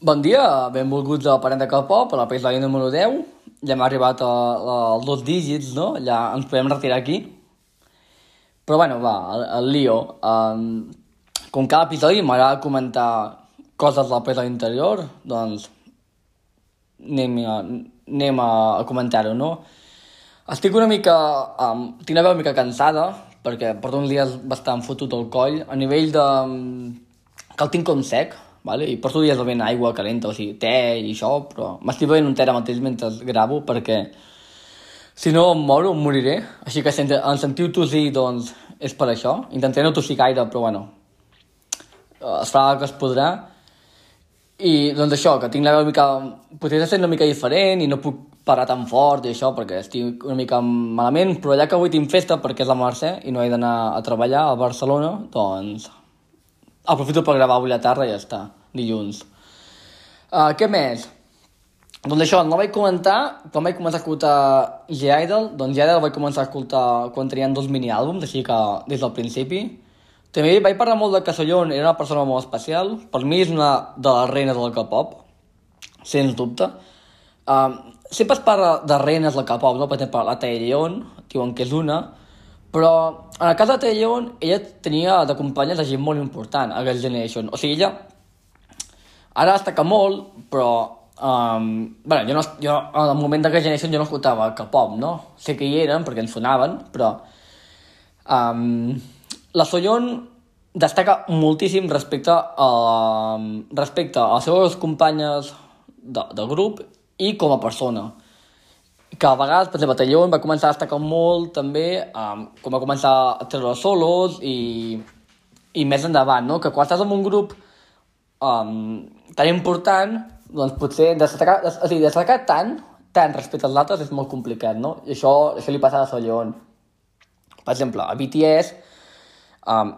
Bon dia, benvolguts a Parent de K-pop, a l'episodi número 10. Ja hem arribat als dos dígits, no? Ja ens podem retirar aquí. Però bueno, va, el, el lío. Um, com cada episodi m'agrada comentar coses del l'episodi interior, doncs anem a, anem a, comentar-ho, no? Estic una mica... Um, tinc la veu una mica cansada, perquè porto uns dies bastant fotut al coll, a nivell de... que el tinc com sec, vale? i porto dies bevent aigua calenta, o sigui, te i això, però m'estic bevent un te ara mateix mentre gravo, perquè si no em moro, em moriré. Així que si em sentiu tossir, doncs és per això. Intentaré no tossir gaire, però bueno, es farà el que es podrà. I doncs això, que tinc la veu una mica... Potser sent una mica diferent i no puc parar tan fort i això perquè estic una mica malament, però ja que avui tinc festa perquè és la Mercè i no he d'anar a treballar a Barcelona, doncs aprofito per gravar avui la tarda i ja està, dilluns. Uh, què més? Doncs això, no vaig comentar, quan vaig començar a escoltar G-Idol, doncs G-Idol vaig començar a escoltar quan tenien dos mini-àlbums, així que des del principi. També vaig parlar molt de Casollon, era una persona molt especial, per mi és una de les reines del K-pop, sens dubte. Uh, sempre es parla de reines del K-pop, no? per exemple, la Taeyong, diuen que és una, però en el cas de Taeyong, ella tenia de companyes de gent molt important a Girls' Generation. O sigui, ella ara destaca molt, però Um, bueno, jo, no, jo al moment de Girls' Generation jo no escoltava K-pop, no? Sé que hi eren perquè ens sonaven, però um, la Soyeon destaca moltíssim respecte a, respecte a les seves companyes de, de grup i com a persona que a vegades, per exemple, Tallón va començar a destacar molt també um, com va començar a treure solos i, i més endavant, no? Que quan estàs en un grup um, tan important, doncs potser destacar, o sigui, destacar tant, tant respecte als altres és molt complicat, no? I això, això li passa a Solleon. Per exemple, a BTS um,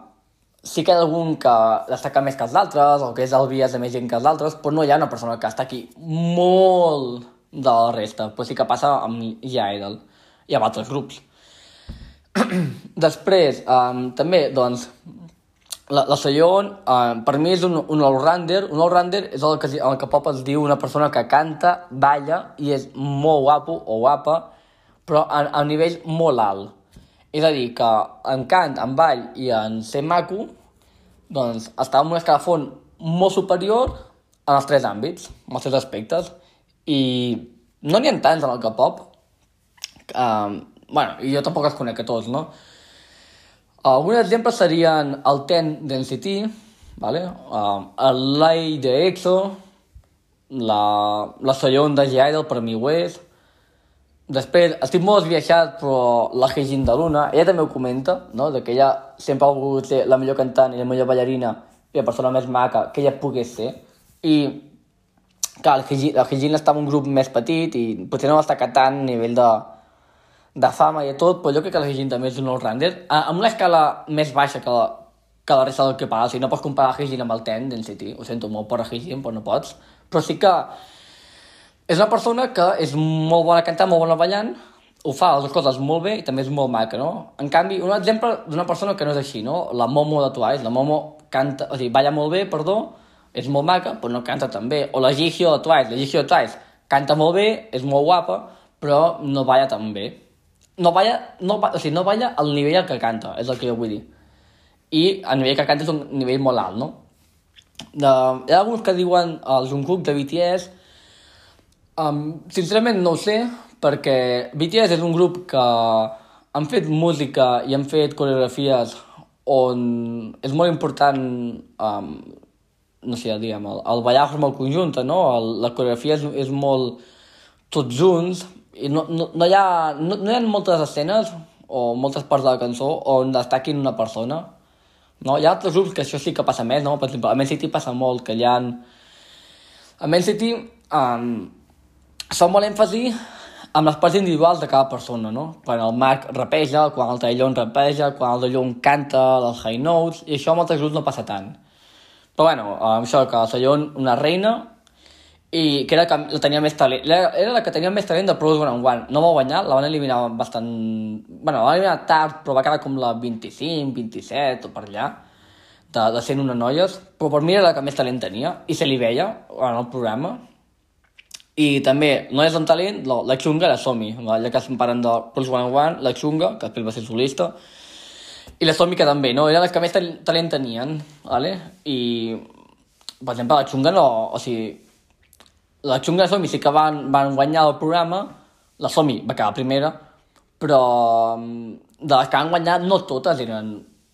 sí que hi ha algun que destaca més que els altres, o que és el vies de més gent que els altres, però no hi ha una persona que està aquí molt de la resta, però sí que passa amb Idol i amb altres grups. Després, um, també, doncs, la, la Sayon, uh, per mi és un, un all-rounder. Un all-rounder és el que, el que pop es diu una persona que canta, balla i és molt guapo o guapa, però a, a un nivell molt alt. És a dir, que en cant, en ball i en ser maco, doncs està en un escalafon molt superior en els tres àmbits, en els tres aspectes i no n'hi ha tants en el K-pop. Um, bueno, i jo tampoc els conec a tots, no? Alguns exemples serien el Ten d'NCT, vale? um, el Lai de EXO, la, la Soyeon de G-Idol per mi ho és. Després, estic molt esbiaixat, però la Heijin de Luna, ella també ho comenta, no? de que ella sempre ha volgut ser la millor cantant i la millor ballarina i la persona més maca que ella pogués ser. I Clar, el Hijin estava un grup més petit i potser no va destacar tant a nivell de, de fama i tot, però jo crec que el Hijin també és un all-rounder, amb una escala més baixa que la, que la resta del que paga. O sigui, no pots comparar Hijin amb el Ten d'NCT, ho sento molt per a Hijin, però no pots. Però sí que és una persona que és molt bona cantant, molt bona ballant, ho fa les coses molt bé i també és molt maca, no? En canvi, un exemple d'una persona que no és així, no? La Momo de Twice, la Momo canta, o sigui, balla molt bé, perdó, és molt maca, però no canta tan bé. O la Jihyo Twice, la Jihyo Twice canta molt bé, és molt guapa, però no balla tan bé. No balla, no, o sigui, no balla al nivell que canta, és el que jo vull dir. I el nivell que canta és un nivell molt alt, no? De, hi ha alguns que diuen el Jungkook de BTS, um, sincerament no ho sé, perquè BTS és un grup que han fet música i han fet coreografies on és molt important um, no sé, diguem, el, el ballar és molt conjunta, no? El, la coreografia és, és molt tots junts, i no, no, no, hi ha, no, no hi ha moltes escenes o moltes parts de la cançó on destaquin una persona. No? Hi ha altres grups que això sí que passa més, no? Per exemple, a Man City passa molt, que hi ha... A Man City um, són molt èmfasi amb les parts individuals de cada persona, no? Quan el Marc rapeja, quan el Taillon rapeja, quan el de canta les high notes, i això amb altres grups no passa tant. Però bueno, això que Sallón, una reina, i que era que la tenia més talent. Era, la que tenia més talent de Pros One on One. No va guanyar, la van eliminar bastant... Bueno, la van eliminar tard, però va quedar com la 25, 27 o per allà. de, de sent una noies, però per mi era la que més talent tenia, i se li veia en el programa. I també, noies amb talent, la, la Xunga, la Somi, ja que estem parlant de Plus One One, la Xunga, que després va ser solista, i la que també, no? Eren les que més talent tenien, ¿vale? I, per exemple, la Xunga no... O sigui, la Xunga i la Somi sí que van, van guanyar el programa, la Somi va quedar primera, però mm, de les que han guanyat no totes eren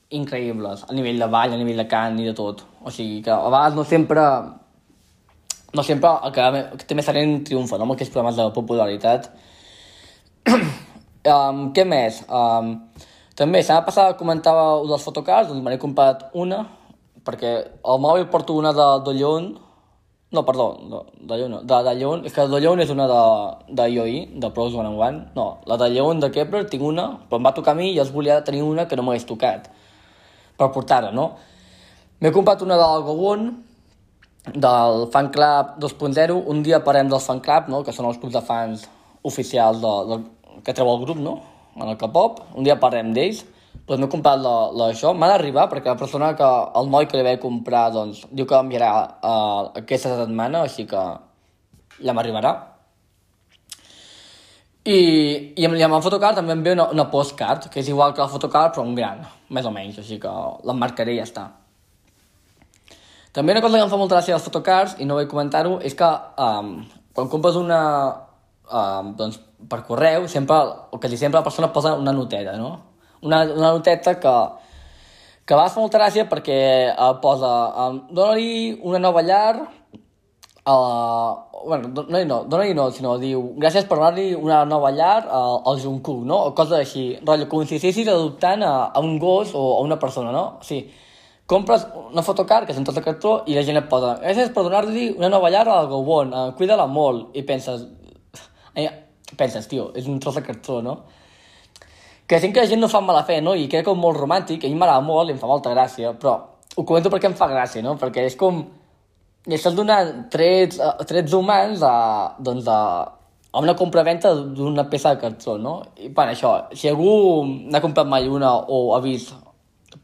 increïbles, a nivell de ball, a nivell de cant i de tot. O sigui que a vegades no sempre no sempre el que, que té més talent triomfa, no? amb aquests programes de popularitat. um, què més? Um, també, setmana passada comentava dels fotocars, doncs me n'he comprat una, perquè al mòbil porto una de, de Llon, no, perdó, de, de Llon, de, de Llon, és que de Llon és una de, de IOI, de Pros One One, no, la de Llon de Kepler tinc una, però em va tocar a mi i els volia tenir una que no m'hagués tocat, per portar-la, no? M'he comprat una del Gowon, del fan club 2.0, un dia parem del fan club, no? que són els clubs de fans oficials de, de, que treu el grup, no? En el K-pop, un dia parlem d'ells, doncs m'he comprat la, la això, m'ha d'arribar perquè la persona que, el noi que li vaig comprar, doncs, diu que enviarà uh, aquesta setmana, així que ja m'arribarà. I, i amb, i amb el photocard també em ve una, una postcard, que és igual que la photocard, però un gran, més o menys, així que l'emmarcaré i ja està. També una cosa que em fa molta gràcia dels photocards, i no vull comentar-ho, és que um, quan compres una, um, doncs, per correu, sempre, o quasi sempre la persona posa una noteta, no? Una, una noteta que, que va fer molta gràcia perquè uh, posa um, dona-li una nova llar uh, bueno, dona-li no, dona no, sinó diu gràcies per donar-li una nova llar uh, al Jungkook, no? O coses així, rotllo, com si estiguessis adoptant a, a un gos o a una persona, no? O sigui, compres una fotocard que és un tot de cartró i la gent et posa gràcies per donar-li una nova llar al Gobon, uh, cuida-la molt, i penses... Eh, penses, tio, és un tros de cartró, no? Que sent que la gent no fa mala fe, no? I crec que és molt romàntic, a mi m'agrada molt i em fa molta gràcia, però ho comento perquè em fa gràcia, no? Perquè és com... I estàs donant trets, uh, trets humans a, doncs a, a una compraventa d'una peça de cartró, no? I, bueno, això, si algú n'ha comprat mai una o ha vist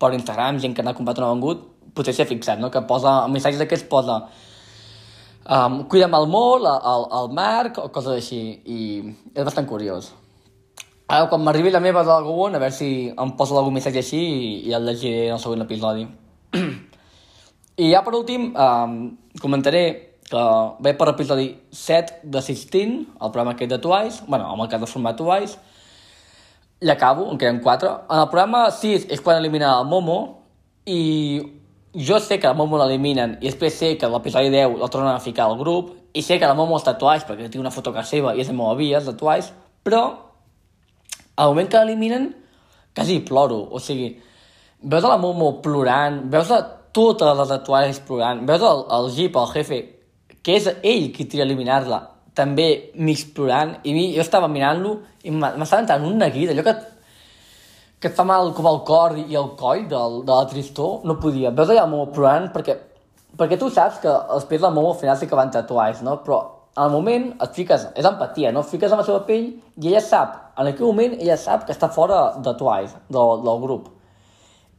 per Instagram gent que n'ha comprat una vengut, potser s'ha fixat, no? Que posa, el missatge d'aquests posa Um, cuida'm el molt, el, el Marc, o coses així, i és bastant curiós. Ara, quan m'arribi la meva del a veure si em posa algun missatge així i, i el llegiré en el següent episodi. I ja per últim, um, comentaré que ve per l'episodi 7 de 16, el programa aquest de Twice, bueno, amb el cas de format Twice, l'acabo, en queden 4. En el programa 6 és quan elimina el Momo, i jo sé que la Momo l'eliminen i després sé que l'episodi 10 la tornen a ficar al grup i sé que la Momo està Twice perquè té una foto que seva i és de meva vies de Twice, però al moment que l'eliminen quasi ploro, o sigui, veus a la Momo plorant, veus a totes les Twice plorant, veus el, el Jeep, el jefe, que és ell qui tira a eliminar-la, també mig plorant, i mi, jo estava mirant-lo i m'estava entrant un neguit, allò que que et fa mal com el cor i el coll del, de la tristor, no podia. Veus allà Momo plorant perquè, perquè tu saps que els pets de Momo al final sí que van tatuats, no? Però al moment et fiques, és empatia, no? Et fiques amb la seva pell i ella sap, en aquell moment ella sap que està fora de Twice, del, del grup.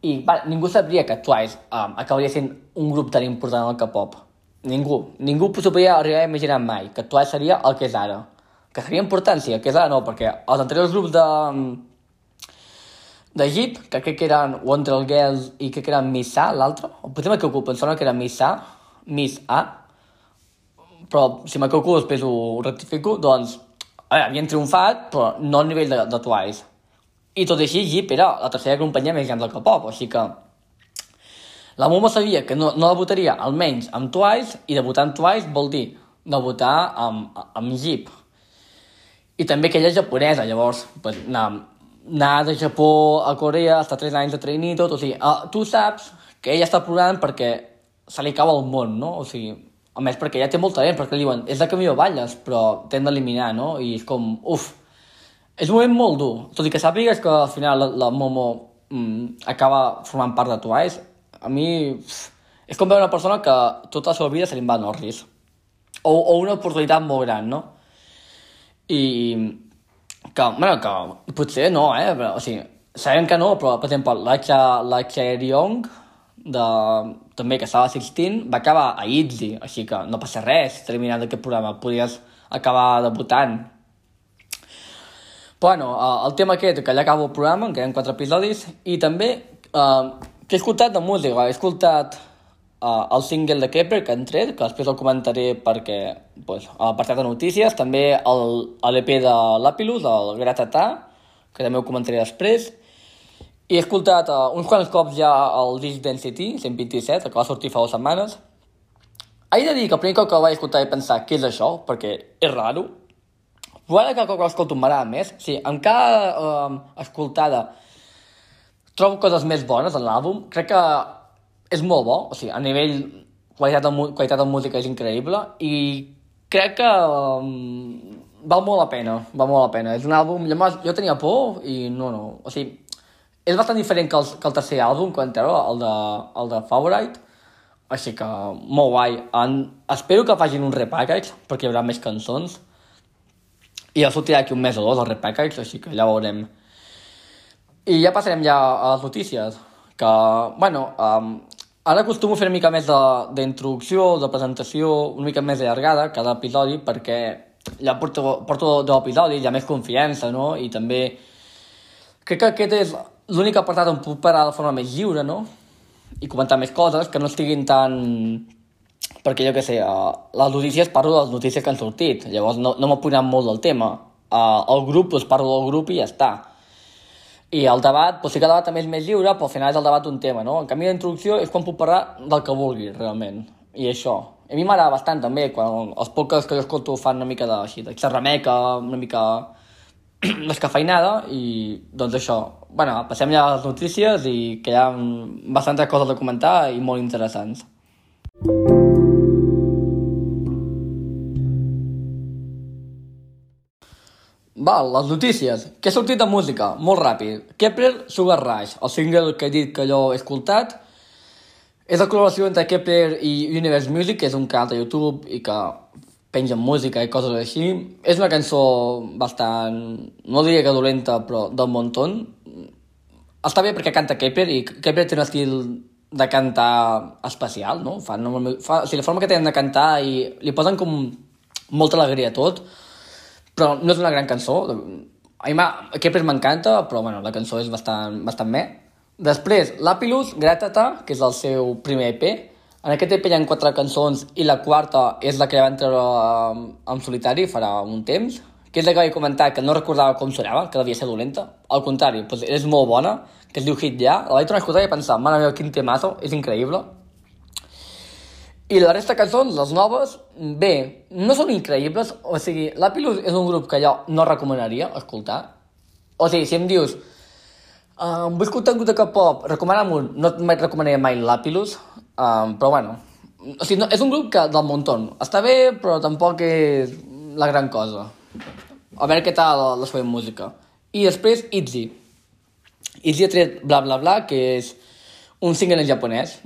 I va, ningú sabria que Twice um, acabaria sent un grup tan important el K-pop. Ningú. Ningú s'ho podia arribar a imaginar mai, que Twice seria el que és ara. Que seria important, sí, el que és ara no, perquè els anteriors grups de, d'Egip, que crec que eren Wonder Girls i crec que era Miss A, l'altre. Potser m'equivoco, em sembla que era Miss A, Miss A. Però si m'equivoco després ho rectifico, doncs veure, havien triomfat, però no al nivell de, de Twice. I tot i així, Jeep era la tercera companyia més gran del K-pop, així que la Momo sabia que no, no debutaria almenys amb Twice, i debutar amb Twice vol dir debutar amb, amb Jeep. I també que ella és japonesa, llavors, pues, anar anar de Japó a Corea, estar 3 anys de trainee i tot, o sigui, uh, tu saps que ella està plorant perquè se li acaba el món, no? O sigui, a més perquè ja té molt talent, perquè li diuen, és de camí o balles, però t'hem d'eliminar, no? I és com, uf, és un moment molt dur, tot i que sàpigues que al final la, la Momo mm, acaba formant part de Twice, a mi uf, és com veure una persona que tota la seva vida se li va a Norris, o, o una oportunitat molt gran, no? I que, bueno, que potser no, eh? Però, o sigui, sabem que no, però, per exemple, la, la Chaeriong de, també que estava assistint, va acabar a Itzy, així que no passa res, terminant aquest programa, podies acabar debutant. Però bueno, el tema aquest, que ja acabo el programa, en queden quatre episodis, i també eh, que he escoltat de música, he escoltat uh, el single de Kepler que han tret, que després el comentaré perquè pues, a l'apartat de notícies, també l'EP de l'Apilus, el Gratatà, que també ho comentaré després, i he escoltat uh, uns quants cops ja el disc Density, 127, que va sortir fa dues setmanes. He de dir que el primer cop que el vaig escoltar i pensar què és això, perquè és raro, però ara cada cop que l'escolto m'agrada més. Sí, amb cada uh, escoltada trobo coses més bones en l'àlbum. Crec que és molt bo, o sigui, a nivell qualitat de, qualitat de música és increïble i crec que um, val molt la pena, val molt la pena. És un àlbum, jo, jo tenia por i no, no, o sigui, és bastant diferent que el, que el tercer àlbum, quan entero, el de, el de Favorite, així que molt guai. En, espero que facin un repackage, perquè hi haurà més cançons, i ja sortirà aquí un mes o dos el repackage, així que ja veurem. I ja passarem ja a les notícies, que, bueno, um, Ara acostumo a fer una mica més d'introducció, de, de presentació, una mica més allargada cada episodi, perquè ja porto, porto deu episodis, hi ha més confiança, no? I també crec que aquest és l'únic apartat on puc parar de forma més lliure, no? I comentar més coses, que no estiguin tan... Perquè jo què sé, uh, les notícies parlo de les notícies que han sortit, llavors no, no m'ho molt del tema. Uh, el grup, doncs parlo del grup i ja està i el debat, doncs sí que el debat també és més lliure, però al final és el debat d'un tema, no? En canvi, d'introducció és quan puc parlar del que vulgui, realment. I això. A mi m'agrada bastant, també, quan els podcasts que jo escolto fan una mica de, així, de xerrameca, una mica descafeinada, i doncs això. bueno, passem ja a les notícies i que hi ha bastantes coses a comentar i molt interessants. Val, les notícies. Què ha sortit de música? Molt ràpid. Kepler, Sugar Rush, el single que he dit que jo he escoltat. És la col·laboració entre Kepler i Universe Music, que és un canal de YouTube i que penja música i coses així. És una cançó bastant, no diria que dolenta, però del montón. Està bé perquè canta Kepler i Kepler té un estil de cantar especial, no? Fa, no, fa, o sigui, la forma que tenen de cantar i li posen com molta alegria a tot però no és una gran cançó. A mi Kepler m'encanta, però bueno, la cançó és bastant, bastant me. Després, Lapilus, Gratata, que és el seu primer EP. En aquest EP hi ha quatre cançons i la quarta és la que van treure en, en solitari farà un temps, que és la que vaig comentar que no recordava com sonava, que devia ser dolenta. Al contrari, doncs és molt bona, que es diu Hit Ja. La vaig tornar a escoltar i pensar, mare meva, quin temazo, és increïble. I la resta de cançons, les noves, bé, no són increïbles, o sigui, l'Apilus és un grup que jo no recomanaria escoltar. O sigui, si em dius, uh, vull escoltar un grup de K-pop, recomana'm un, no et recomanaria mai l'Apilus, um, però bueno, o sigui, no, és un grup que del muntó. Està bé, però tampoc és la gran cosa. A veure què tal la, la seva música. I després, Itzy. Itzy ha tret Bla Bla Bla, que és un single en japonès,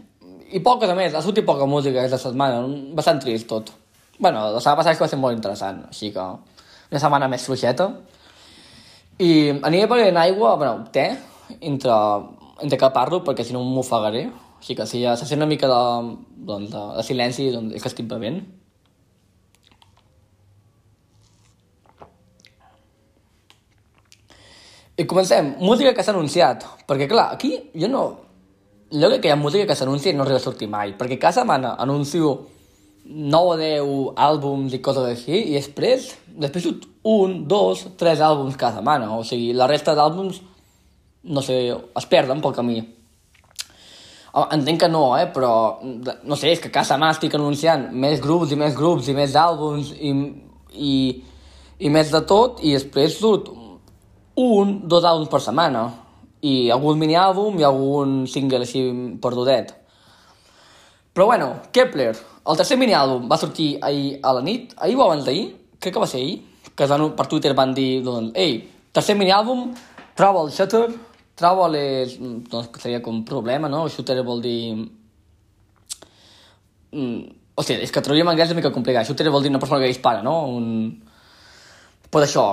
i poca a més, ha sortit poca música aquesta setmana, bastant trist tot. bueno, la setmana passada va ser molt interessant, així que una setmana més fluixeta. I aniré prenent aigua, bueno, té, entre, entre que parlo, perquè si no m'ofegaré. Així que si ja se sent una mica de, doncs, de, de silenci, doncs és que estic bevent. I comencem. Música que s'ha anunciat. Perquè, clar, aquí jo no jo crec que hi ha música que s'anuncia i no arriba a sortir mai, perquè cada setmana anuncio 9 o 10 àlbums i coses així, i després, després un, dos, tres àlbums cada setmana, o sigui, la resta d'àlbums, no sé, es perden pel camí. Entenc que no, eh, però, no sé, és que cada setmana estic anunciant més grups i més grups i més àlbums i, i, i més de tot, i després surt un, dos àlbums per setmana i algun mini-àlbum i algun single així perdudet. Però bueno, Kepler, el tercer mini-àlbum va sortir ahir a la nit, ahir o abans d'ahir, crec que va ser ahir, que van, per Twitter van dir, doncs, ei, tercer mini-àlbum, troba el Shutter, troba les... doncs seria com problema, no? Shooter vol dir... Mm, o sigui, és que traduir en anglès és una mica complicat. Shooter vol dir una persona que dispara, no? Un... Pues això,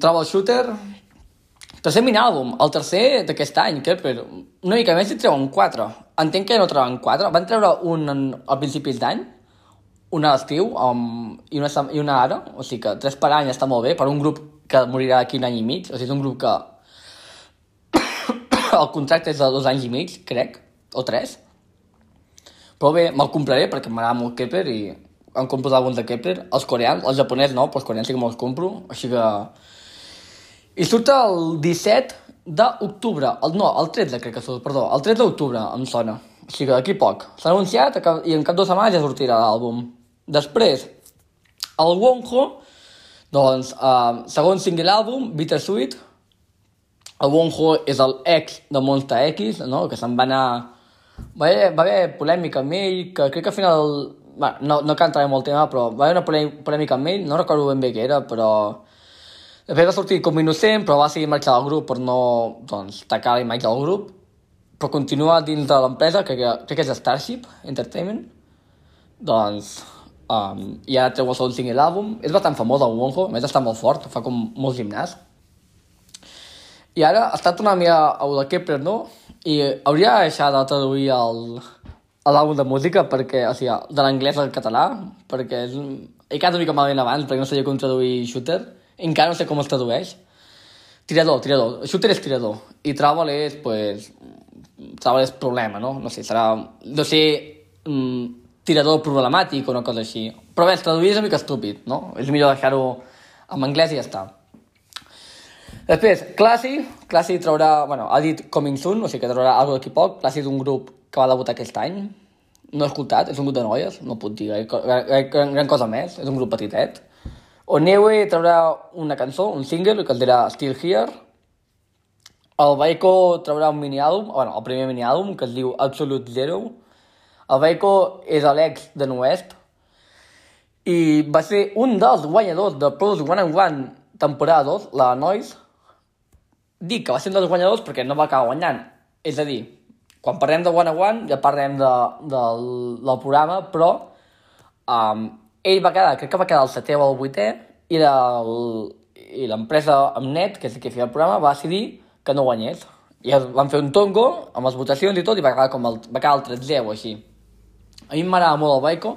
troba el shooter, Tercer mini-àlbum, el tercer d'aquest any, que per una mica més i treuen quatre. Entenc que no treuen quatre. Van treure un en, al principis d'any, una a l'estiu um, i, una, i una ara, o sigui que tres per any està molt bé, per un grup que morirà aquí un any i mig, o sigui, és un grup que el contracte és de dos anys i mig, crec, o tres. Però bé, me'l compraré perquè m'agrada molt Kepler i em compro alguns de Kepler. Els coreans, els japonesos no, però els coreans sí que me'ls compro, així que... I surt el 17 d'octubre, el, no, el 13 crec que surt, perdó, el 13 d'octubre em sona. O sigui que d'aquí poc. S'ha anunciat i en cap de setmanes ja sortirà l'àlbum. Després, el Wonho, doncs, uh, segon single àlbum, Bittersweet. El Wonho és el ex de Monster X, no? que se'n va anar... Va haver, va haver polèmica amb ell, que crec que al final... Bueno, no, no cantaré molt el tema, però va haver una polèmica amb ell, no recordo ben bé què era, però... Després va sortir com innocent, però va seguir marxar del grup per no doncs, tacar la imatge del grup però continua dins de l'empresa, que crec que és Starship Entertainment, doncs um, ja treu el segon single àlbum, és bastant famós el Wonho, a més està molt fort, fa com molt gimnàs. I ara està tornant a de Kepler, no? I hauria de deixar de traduir l'àlbum de música perquè, o sigui, de l'anglès al català, perquè és he quedat una mica malament abans perquè no sabia com traduir shooter, encara no sé com es tradueix. Tirador, tirador. Shooter és tirador. I travel és, pues, troba el problema, no? No sé, serà... No sé, mm, tirador problemàtic o una cosa així. Però bé, traduir és una mica estúpid, no? És millor deixar-ho en anglès i ja està. Després, Classy. Classy traurà... Bueno, ha dit Coming Soon, o sigui que traurà alguna d'aquí poc. Classy és un grup que va debutar aquest any. No he escoltat, és un grup de noies, no puc dir gran, gran, gran cosa més, és un grup petitet. Onewe traurà una cançó, un single, que es dirà Still Here, el Baiko traurà un mini-àlbum, bueno, el primer mini-àlbum, que es diu Absolute Zero. El Baiko és l'ex de Nuest i va ser un dels guanyadors de Pros One and One temporada 2, la Noise. Dic que va ser un dels guanyadors perquè no va acabar guanyant. És a dir, quan parlem de One and One ja parlem de, de, del programa, però um, ell va quedar, crec que va quedar el setè o el vuitè, i l'empresa Amnet, que és el que feia el programa, va decidir que no guanyés. I van fer un tongo amb les votacions i tot i va quedar, com el, va quedar el 13 o així. A mi m'agrada molt el Baiko.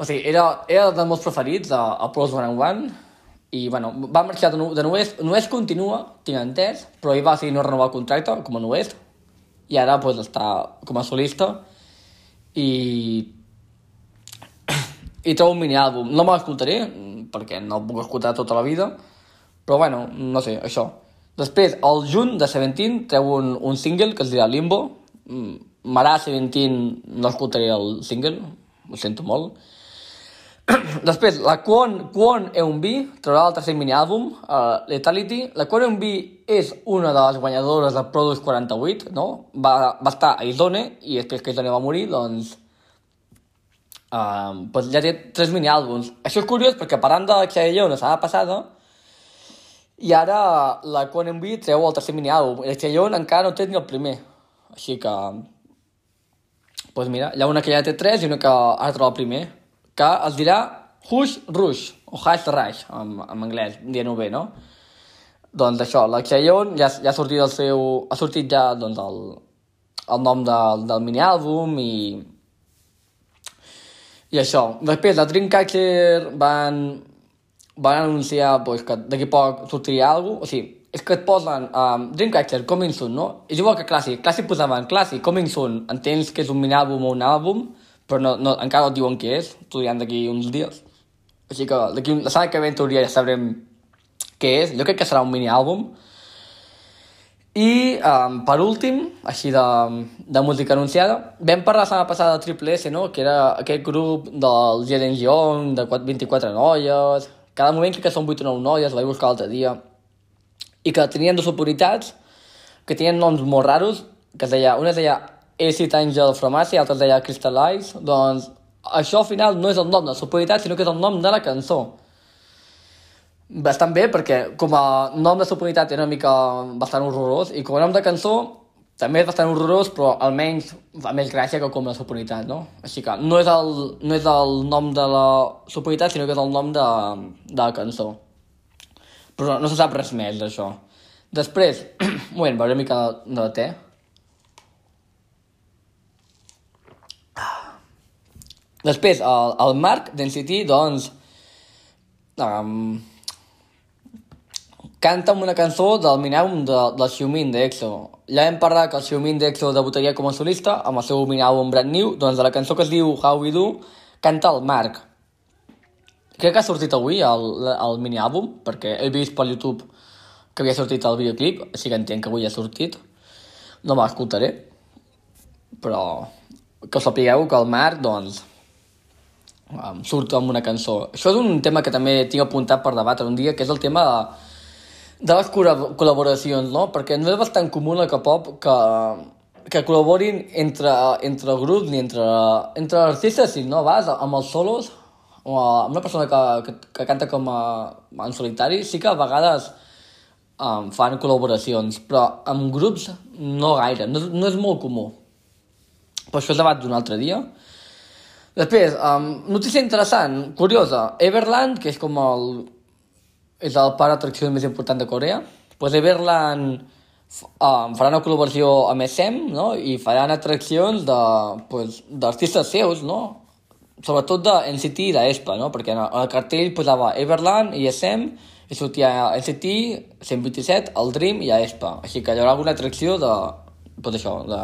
O sigui, era, era dels meus preferits a, a Pros One and One. I, bueno, va marxar de, de Nuest. Nuest continua, tinc entès, però ell va seguir no renovar el contracte com a Nuest. I ara, pues, està com a solista. I... I trobo un mini-àlbum. No me l'escoltaré, perquè no puc escoltar tota la vida. Però, bueno, no sé, això. Després, al juny de Seventeen treu un, un single que es dirà Limbo. Mm, Marà Seventeen no escoltaré el single, ho sento molt. Després, la Kwon, Kwon Eunbi traurà el tercer mini-àlbum, uh, Lethality. La Kwon Eunbi és una de les guanyadores de Produce 48, no? Va, va estar a Izone i després que Izone va morir, doncs... Uh, pues ja té tres mini-àlbums. Això és curiós perquè parlant de Xavier la setmana passada, i ara la Quantum B treu el tercer mini-àlbum. El Cheyenne encara no té ni el primer. Així que... Pues mira, hi ha una que ja té tres i una que ara troba el primer. Que es dirà Hush Rush, o Hush Rush, en, en anglès, dient-ho bé, no? Doncs això, la Cheyenne ja, ja ha sortit el seu... Ha sortit ja, doncs, el, el nom del, del mini-àlbum i... I això. Després, la Dreamcatcher van, van anunciar pues, que d'aquí poc sortiria alguna cosa, o sigui, és que et posen um, Dreamcatcher, Coming Soon, no? És igual que Clàssic. Clàssic posaven Clàssic, Coming Soon, entens que és un mini-àlbum o un àlbum, però no, no, encara no et diuen què és, t'ho diran d'aquí uns dies. Així que d'aquí la setmana que ve en teoria ja sabrem què és. Jo crec que serà un mini-àlbum. I, um, per últim, així de, de música anunciada, vam parlar la setmana passada de Triple S, no? que era aquest grup del Jeden Young, de 24 noies, cada moment crec que són 8 o 9 noies, vaig buscar l'altre dia, i que tenien dues oportunitats, que tenien noms molt raros, que es deia, una es deia Acid Angel Pharmacy, l'altra es deia Crystallize, doncs això al final no és el nom de la superioritat, sinó que és el nom de la cançó. Bastant bé, perquè com a nom de superioritat era una mica bastant horrorós, i com a nom de cançó també és bastant horrorós, però almenys fa més gràcia que com la superioritat, no? Així que no és el, no és el nom de la superioritat, sinó que és el nom de, de la cançó. Però no se sap res més d'això. Després, un moment, beuré una mica de, de te. Després, el, el Marc d'NCT, doncs, um, canta amb una cançó del minàlbum de, del Xiumin d'EXO. Ja hem parlat que el Xiumin d'EXO debutaria com a solista amb el seu minàlbum Brand New, doncs de la cançó que es diu How We Do, canta el Marc. Crec que ha sortit avui el, el miniàlbum, perquè he vist per YouTube que havia sortit el videoclip, així que entenc que avui ha sortit. No me l'escoltaré, però que sapigueu que el Marc, doncs, surt amb una cançó. Això és un tema que també tinc apuntat per debatre un dia, que és el tema de, de les col·laboracions, no? Perquè no és bastant comú la K-pop que, que col·laborin entre, entre grups ni entre, entre artistes, si no vas, amb els solos, o amb una persona que, que, que canta com a, en solitari, sí que a vegades um, fan col·laboracions, però amb grups no gaire, no, no és molt comú. Per això és debat d'un altre dia. Després, um, notícia interessant, curiosa, Everland, que és com el... és el parc d'atracció més important de Corea, pues Everland um, farà una col·laboració amb SM, no? i faran atraccions d'artistes pues, seus, no? sobretot de NCT i d'ESPA, no? perquè en el cartell posava Everland i SM, i sortia NCT, 127, el Dream i ESPA. Així que hi haurà alguna atracció de... pues això, de,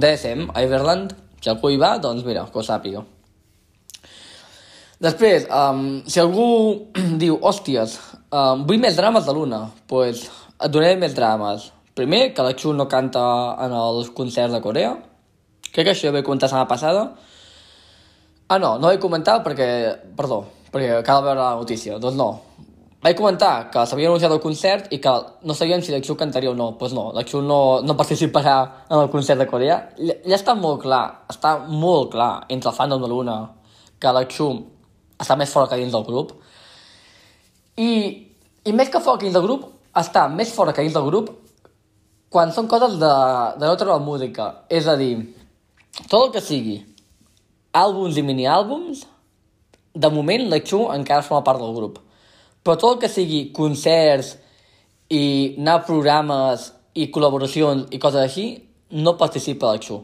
de SM a Everland, si algú hi va, doncs mira, que ho sàpiga. Després, um, si algú diu, hòsties, um, vull més drames de l'una, doncs pues, et donaré més drames. Primer, que la Chun no canta en els concerts de Corea. Crec que això ja vaig comentar la setmana passada. Ah, no, no vaig comentar perquè... Perdó, perquè cal veure la notícia. Doncs no, vaig comentar que s'havia anunciat el concert i que no sabíem si l'Axu cantaria o no. Doncs pues no, l'Axu no, no participarà en el concert de Corea. Ja està molt clar, està molt clar entre el fandom de l'una que l'Axu està més fora que dins del grup. I, I més que fora que dins del grup, està més fora que dins del grup quan són coses de, de no treure música. És a dir, tot el que sigui àlbums i mini-àlbums, de moment l'Axu encara forma part del grup però tot el que sigui concerts i anar a programes i col·laboracions i coses així, no participa a l'Axu.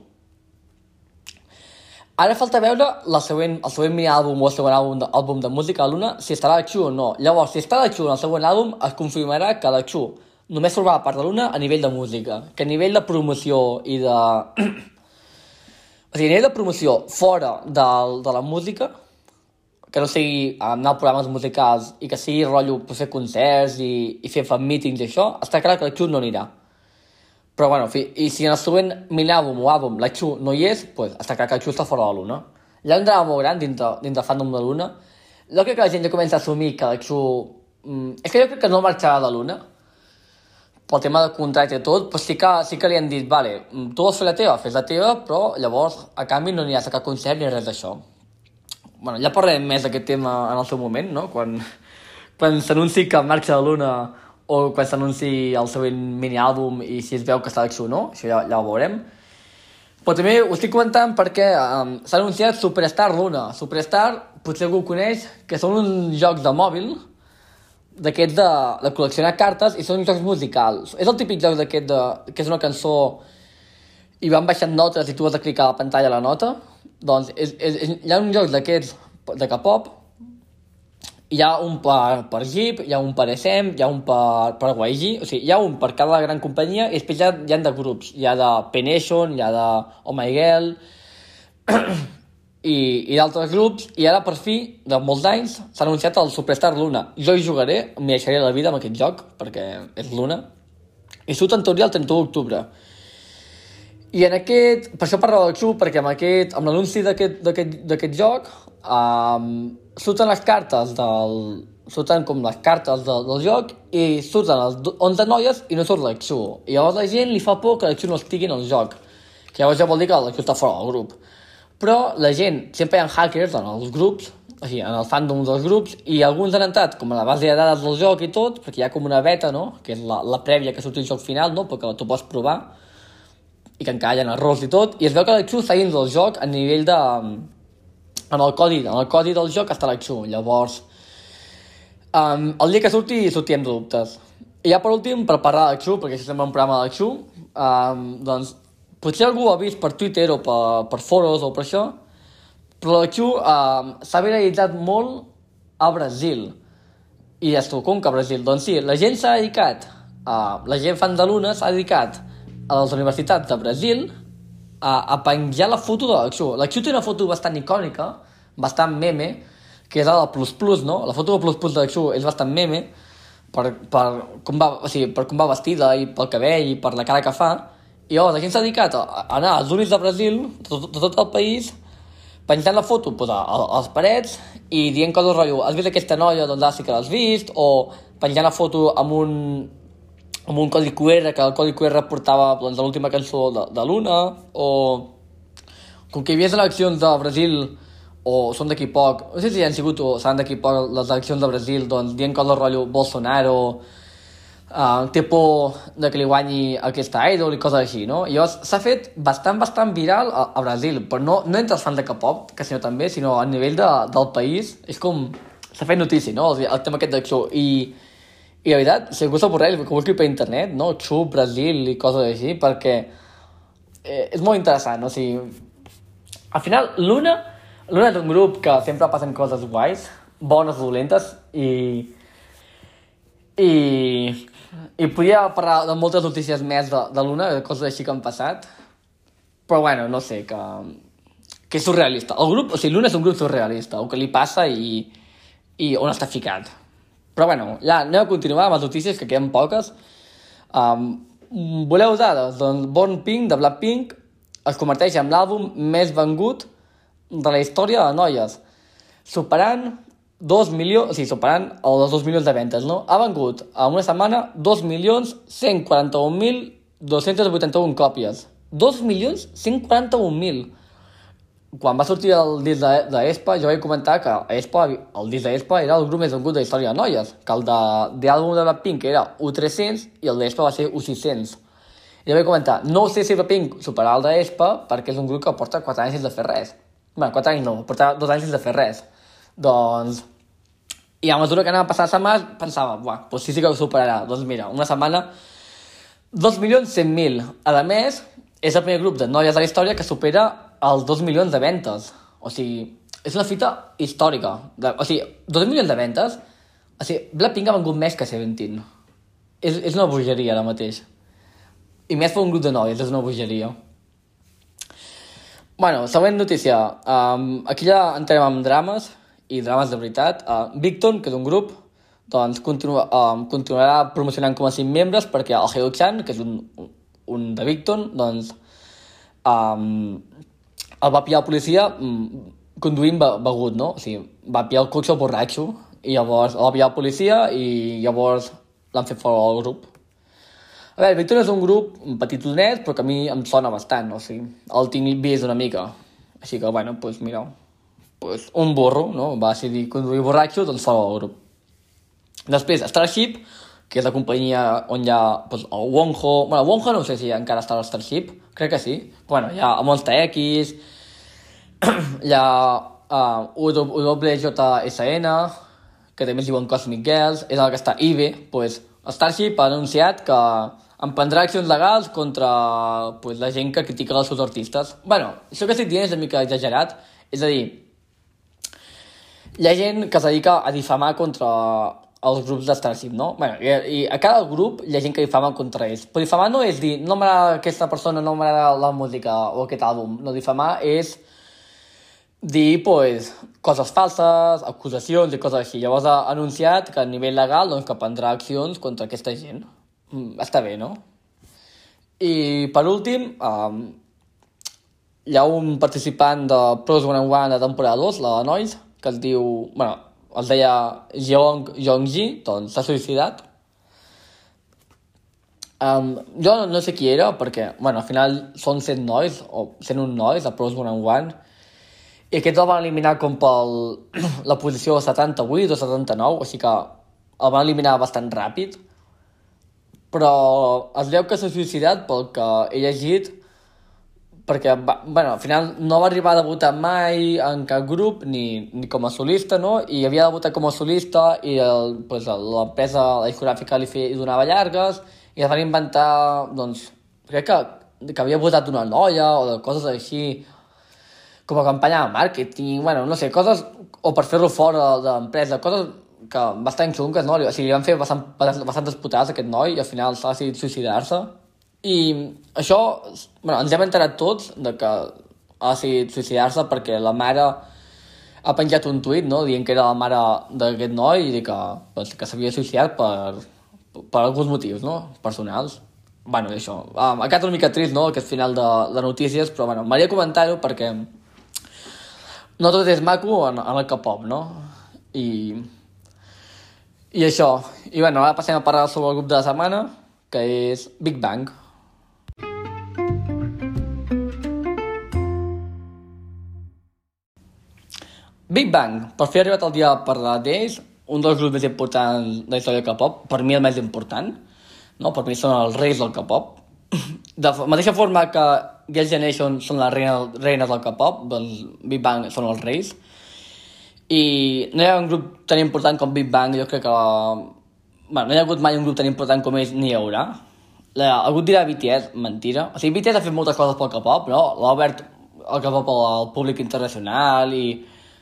Ara falta veure la següent, el següent mini àlbum o el següent àlbum de, àlbum de música a l'una, si estarà l'Axu o no. Llavors, si està l'Axu en el següent àlbum, es confirmarà que l'Axu només formarà part de l'una a nivell de música, que a nivell de promoció i de... o sigui, a nivell de promoció fora de, de la música, que no sigui anar a programes musicals i que sigui rotllo per fer concerts i, i fer fan meetings i això, està clar que la Xu no anirà. Però bueno, fi, i si en el següent mini-àlbum o àlbum la Xu no hi és, pues, clar que la Xu està fora de l'una. Hi ha un drama molt gran dintre, dintre fandom de l'una. Jo crec que la gent ja comença a assumir que la Xu... Mm, és que jo crec que no marxarà de l'una, pel tema de contracte i tot, però sí que, sí que li han dit, vale, mm, tu vols fer la teva, fes la teva, però llavors a canvi no aniràs a cap concert ni res d'això bueno, ja parlarem més d'aquest tema en el seu moment, no? Quan, quan s'anunci que marxa de l'una o quan s'anunci el següent mini-àlbum i si es veu que està d'acció o no, això ja, ja ho veurem. Però també ho estic comentant perquè um, s'ha anunciat Superstar Luna. Superstar, potser algú coneix, que són uns jocs de mòbil d'aquests de, de col·leccionar cartes i són jocs musicals. És el típic joc d'aquest de, que és una cançó i van baixant notes i tu has de clicar a la pantalla la nota doncs és, és, és, hi ha un joc d'aquests de K-pop, hi ha un per, per Jeep, hi ha un per SM, hi ha un per, per YG, o sigui, hi ha un per cada gran companyia i després hi ha, hi ha de grups, hi ha de Penation, hi ha de Oh My Girl, i, i d'altres grups, i ara per fi, de molts anys, s'ha anunciat el Superstar Luna. Jo hi jugaré, m'hi deixaré la vida amb aquest joc, perquè és Luna, i surt en teoria el 31 d'octubre. I en aquest, per això parlo del Xu, perquè amb aquest, amb l'anunci d'aquest joc, um, surten les cartes del, surten com les cartes del, del joc i surten les 11 noies i no surt l'Exu. I llavors la gent li fa por que l'Exu no estigui en el joc, que llavors ja vol dir que l'Exu està fora del grup. Però la gent, sempre hi ha hackers en els grups, o sigui, en el fandom dels grups, i alguns han entrat com a la base de dades del joc i tot, perquè hi ha com una beta, no?, que és la, la prèvia que surt el joc final, no?, perquè tu pots provar, i que encara hi ha errors i tot, i es veu que l'Exu està dins del joc a nivell de... en el codi, en el codi del joc està l'Exu, llavors... Um, el dia que surti, sortirem dubtes. I ja per últim, per parlar d'Acxu, perquè això sembla un programa d'Acxu, um, doncs potser algú ho ha vist per Twitter o per, per foros o per això, però l'Acxu um, s'ha viralitzat molt a Brasil. I ja tu, com que a Brasil? Doncs sí, la gent s'ha dedicat, uh, la gent fan de l'una s'ha dedicat a les universitats de Brasil a, a penjar la foto de l'Acxu. L'Acxu té una foto bastant icònica, bastant meme, que és la del Plus Plus, no? La foto del Plus Plus de l'Acxu és bastant meme, per, per, com va, o sigui, per com va vestida i pel cabell i per la cara que fa. I llavors la gent s'ha dedicat a anar als únics de Brasil, de tot, de tot el país, penjant la foto pues, a, a, a les parets i dient coses rotllo, has vist aquesta noia? Doncs ah, sí que l'has vist, o penjant la foto amb un, amb un codi QR, que el codi QR portava doncs, l'última cançó de, de Luna, o com que hi havia eleccions de Brasil o són d'aquí poc, no sé si han sigut o seran d'aquí poc les eleccions de Brasil, doncs dient coses rotllo Bolsonaro, uh, té por de que li guanyi aquesta idol i coses així, no? I llavors s'ha fet bastant, bastant viral a, a Brasil, però no, no entre els fans de K-pop, que sinó també, sinó a nivell de, del país, és com... s'ha fet notícia, no? El, el tema aquest d'acció, i, i la veritat, si algú s'avorreix, que busqui per internet, no? Xu, Brasil i coses així, perquè eh, és molt interessant, no? O sigui, al final, l'una L'una és un grup que sempre passen coses guais, bones o dolentes, i... I... I podia parlar de moltes notícies més de, de l'una, coses així que han passat, però bueno, no sé, que... Que és surrealista. El grup, o sigui, l'una és un grup surrealista, el que li passa i... I on està ficat. Però bueno, ja anem a continuar amb les notícies, que queden poques. Um, voleu dades? Doncs Born Pink, de Blackpink, es converteix en l'àlbum més vengut de la història de noies, superant 2 milions, o sigui, superant els 2 milions de ventes, no? Ha vengut en una setmana 2 milions 141.281 còpies. 2 milions 141.000. Quan va sortir el disc d'Espa, jo vaig comentar que Espa, el disc d'Espa era el grup més vengut de història de noies, que el d'àlbum de, de Blackpink era U300 i el d'Espa va ser U600. I jo vaig comentar, no sé si Blackpink superarà el d'Espa perquè és un grup que porta 4 anys sense fer res bueno, 4 anys no, portava dos anys sense fer res. Doncs... I a mesura que anava passant setmanes, pensava, buah, doncs sí, sí que ho superarà. Doncs mira, una setmana, 2.100.000. A més, és el primer grup de noies de la història que supera els 2 milions de ventes. O sigui, és una fita històrica. De, o sigui, 2 milions de ventes, o sigui, Blackpink ha vengut més que Seventeen. És, és una bogeria ara mateix. I més per un grup de noies, és una bogeria. Bueno, següent notícia. Um, aquí ja entrem amb drames, i drames de veritat. Uh, Victon, que és un grup, doncs continua, um, continuarà promocionant com a 5 membres perquè el Hyo-chan, que és un, un de Victon, doncs um, el va pillar la policia um, conduint begut, no? O sigui, va pillar el cotxe borratxo i llavors el va pillar la policia i llavors l'han fet fora del grup. A veure, Victor és un grup petitonet, però que a mi em sona bastant, o sigui, el tinc vist una mica. Així que, bueno, doncs pues, mira, pues, un burro, no? Va decidir conduir borratxo, doncs fora del grup. Després, Starship, que és la companyia on hi ha pues, el Wonho... Bueno, Wonho no sé si encara està al Starship, crec que sí. Bueno, hi ha el Monster X, hi ha uh, WJSN, que també es diuen Cosmic Girls, és el que està IBE, pues, Starship ha anunciat que emprendrà accions legals contra pues, la gent que critica els seus artistes. bueno, això que estic dient és una mica exagerat, és a dir, hi ha gent que es dedica a difamar contra els grups de Starship, no? Bueno, i, i a cada grup hi ha gent que difama contra ells. Però difamar no és dir, no m'agrada aquesta persona, no m'agrada la música o aquest àlbum. No, difamar és dir, pues, coses falses, acusacions i coses així. Llavors ha anunciat que a nivell legal doncs, que prendrà accions contra aquesta gent. Mm, està bé, no? I per últim, um, hi ha un participant de Pros One and One de temporada 2, la de Nois, que es diu... bueno, es deia Jeong Jongji, doncs s'ha suïcidat. Um, jo no, no sé qui era, perquè, bueno, al final són 100 nois, o 101 nois de Pros One and One, i aquests el van eliminar com pel la posició 78 o 79, o sigui que el van eliminar bastant ràpid però es veu que s'ha suïcidat pel que he llegit perquè, va, bueno, al final no va arribar a debutar mai en cap grup, ni, ni com a solista, no? I havia debutat com a solista i el, pues, l'empresa, la discogràfica li, li donava llargues i es van inventar, doncs, crec que, que havia votat una noia o de coses així, com a campanya de màrqueting, bueno, no sé, coses, o per fer-lo fora de l'empresa, coses que bastant xungues, no? O sigui, li van fer bastant, bastantes putades a aquest noi i al final s'ha decidit suïcidar-se. I això, bueno, ens hem enterat tots de que ha decidit suïcidar-se perquè la mare ha penjat un tuit, no?, dient que era la mare d'aquest noi i que, pues, que s'havia suïcidat per, per alguns motius, no?, personals. bueno, això. Um, ha quedat una mica trist, no?, aquest final de, de notícies, però, bueno, m'agradaria comentar-ho perquè no tot és maco en, en el K-pop, no? I i això. I bueno, ara passem a parlar sobre el grup de la setmana, que és Big Bang. Big Bang, per fi ha arribat el dia de parlar d'ells, un dels grups més importants de la història del K-pop, per mi el més important, no? per mi són els reis del K-pop. De mateixa forma que Girls' Generation són les reines, reines del K-pop, doncs Big Bang són els reis. I no hi ha un grup tan important com Big Bang, jo crec que... Bueno, no hi ha hagut mai un grup tan important com ells, ni hi haurà. La, algú dirà BTS, mentira. O sigui, BTS ha fet moltes coses pel K-pop, no? L'ha obert el K-pop al públic internacional i...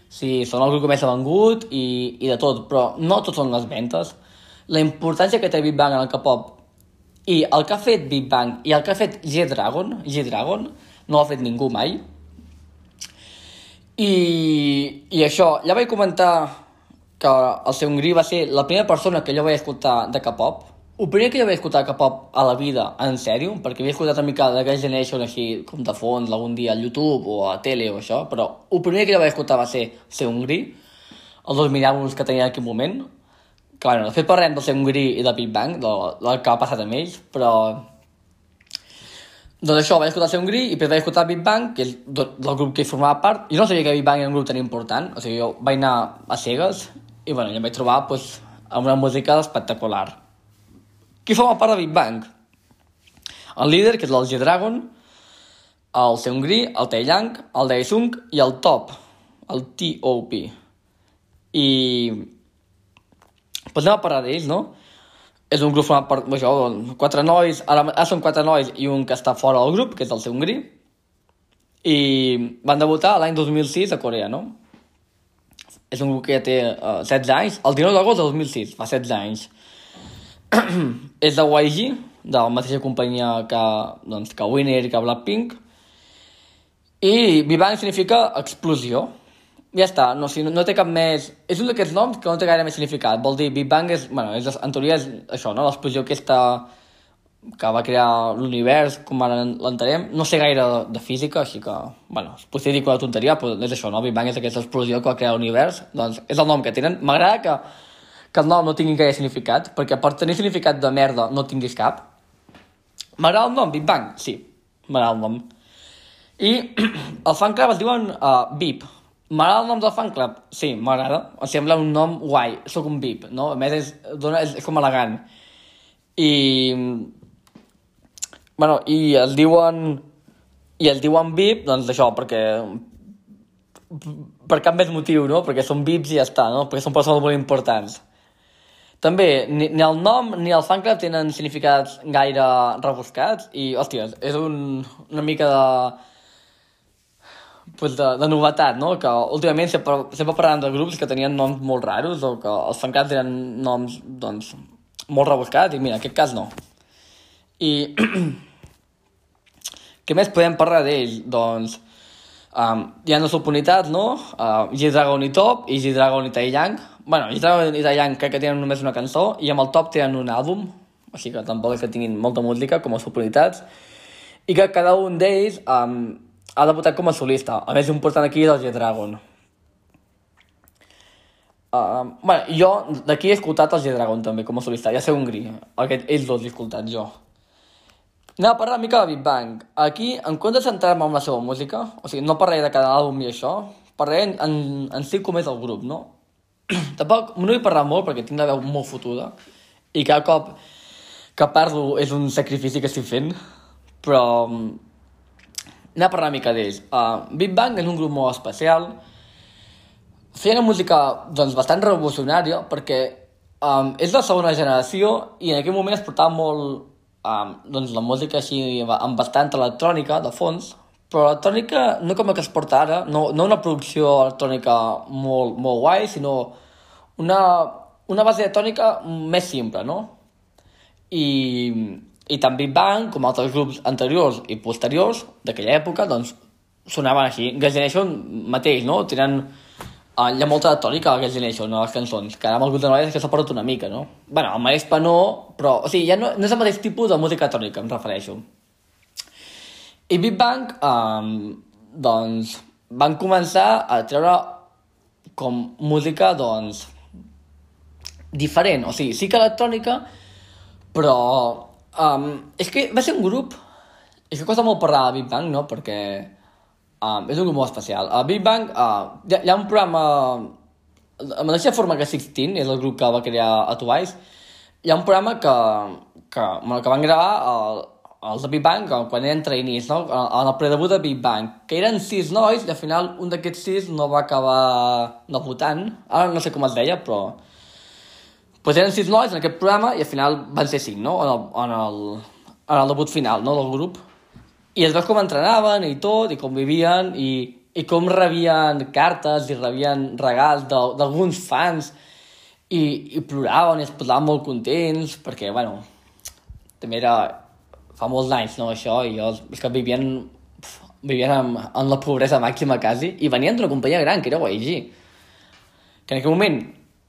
Sí, són el grup que més ha vengut i, i de tot, però no tots són les ventes. La importància que té Big Bang en el K-pop i el que ha fet Big Bang i el que ha fet G-Dragon, G-Dragon, no ho ha fet ningú mai, i, I això, ja vaig comentar que el seu Seungri va ser la primera persona que jo vaig escoltar de K-pop. Primer que jo vaig escoltar K-pop a la vida, en sèrio, perquè havia escoltat una mica de Girls' Generation així com de fons algun dia al YouTube o a tele o això, però el primer que jo vaig escoltar va ser Seungri, els dos àlbums que tenia en aquell moment, que bueno, de fet parlem del Seungri i de Big Bang, del, del que ha passat amb ells, però doncs això, vaig escoltar Ser Gris i després vaig escoltar Big Bang, que és del grup que formava part. Jo no sabia que Big Bang era un grup tan important, o sigui, jo vaig anar a cegues i bueno, ja em vaig trobar pues, amb una música espectacular. Qui forma part de Big Bang? El líder, que és el G-Dragon, el Seungri, el Taeyang, el Daesung i el Top, el T.O.P. I... Pues anem a parlar d'ells, no? és un grup format per això, quatre nois, ara, ara són quatre nois i un que està fora del grup, que és el Seungri, i van debutar l'any 2006 a Corea, no? És un grup que ja té uh, 16 anys, el 19 d'agost de 2006, fa 16 anys. és de YG, de la mateixa companyia que, doncs, que Winner i que Blackpink, i Vivant significa explosió, ja està, no, si no, no té cap més... És un d'aquests noms que no té gaire més significat. Vol dir, Big Bang és, bueno, és, en teoria és això, no? L'explosió aquesta que va crear l'univers, com ara l'entenem. No sé gaire de, de física, així que, bueno, potser dic una tonteria, però és això, no? Big Bang és aquesta explosió que va crear l'univers, doncs és el nom que tenen. M'agrada que, que el nom no tingui gaire significat, perquè per tenir significat de merda no tinguis cap. M'agrada el nom, Big Bang? Sí, m'agrada el nom. I el fan club es diuen uh, VIP, M'agrada el nom del fan club? Sí, m'agrada. Em sembla un nom guai. Soc un VIP, no? A més, és, dona, és, és com elegant. I... Bueno, i es diuen... I es diuen VIP, doncs això, perquè... Per cap més motiu, no? Perquè són VIPs i ja està, no? Perquè són persones molt importants. També, ni, ni el nom ni el fan club tenen significats gaire rebuscats i, hòstia, és un, una mica de pues de, de novetat, no? Que últimament sempre, sempre parlant de grups que tenien noms molt raros o que els fancats tenen noms, doncs, molt rebuscats i mira, en aquest cas no. I què més podem parlar d'ells? Doncs um, hi ha dues subunitats, no? Uh, G-Dragon i Top i G-Dragon i Taeyang. Bueno, G-Dragon i Taeyang crec que tenen només una cançó i amb el Top tenen un àlbum, així que tampoc és que tinguin molta música com a subunitats i que cada un d'ells um, ha debutat com a solista. A més, important aquí del G-Dragon. Uh, bueno, jo d'aquí he escoltat el G-Dragon també com a solista, ja sé un gri, aquest, ells dos he escoltat jo. Anem a parlar una mica de Big Bang. Aquí, en comptes de centrar-me en la seva música, o sigui, no parlaré de cada àlbum i això, parlaré en, en, en si com és el grup, no? Tampoc no vull parlar molt perquè tinc la veu molt fotuda i cada cop que parlo és un sacrifici que estic fent, però anem a parlar una mica d'ells. Uh, Big Bang és un grup molt especial. Feien una música doncs, bastant revolucionària perquè um, és la segona generació i en aquell moment es portava molt um, doncs, la música així amb bastant electrònica de fons, però electrònica no com la que es porta ara, no, no una producció electrònica molt, molt guai, sinó una, una base electrònica més simple, no? I, i Big Bang, com altres grups anteriors i posteriors d'aquella època, doncs sonaven així. Gas Generation mateix, no? Tenen Uh, hi ha molta tònica a Girls' Generation, a les cançons, que ara amb alguns de nosaltres que s'ha perdut una mica, no? bueno, el Marespa no, però, o sigui, ja no, no és el mateix tipus de música tònica, em refereixo. I Big Bang, um, doncs, van començar a treure com música, doncs, diferent, o sigui, sí que electrònica, però um, és que va ser un grup, que costa molt parlar de Big Bang, no?, perquè Um, és un grup molt especial. A Big Bang uh, hi, ha, hi ha un programa amb la mateixa forma que Sixteen, és el grup que va crear a Twice, hi ha un programa que, que, bueno, que van gravar el, els de Big Bang quan eren trainees, no? en el predebut de Big Bang, que eren sis nois i al final un d'aquests sis no va acabar debutant, ara no sé com es deia, però pues eren sis nois en aquest programa i al final van ser cinc, no? En el, en el, en el debut final no? del grup. I es veus com entrenaven i tot, i com vivien, i, i com rebien cartes i rebien regals d'alguns fans, i, i ploraven i es posaven molt contents, perquè, bueno, també era fa molts anys, no, això, i jo, és que vivien, vivien en, en la pobresa màxima quasi, i venien d'una companyia gran, que era YG, que en aquell moment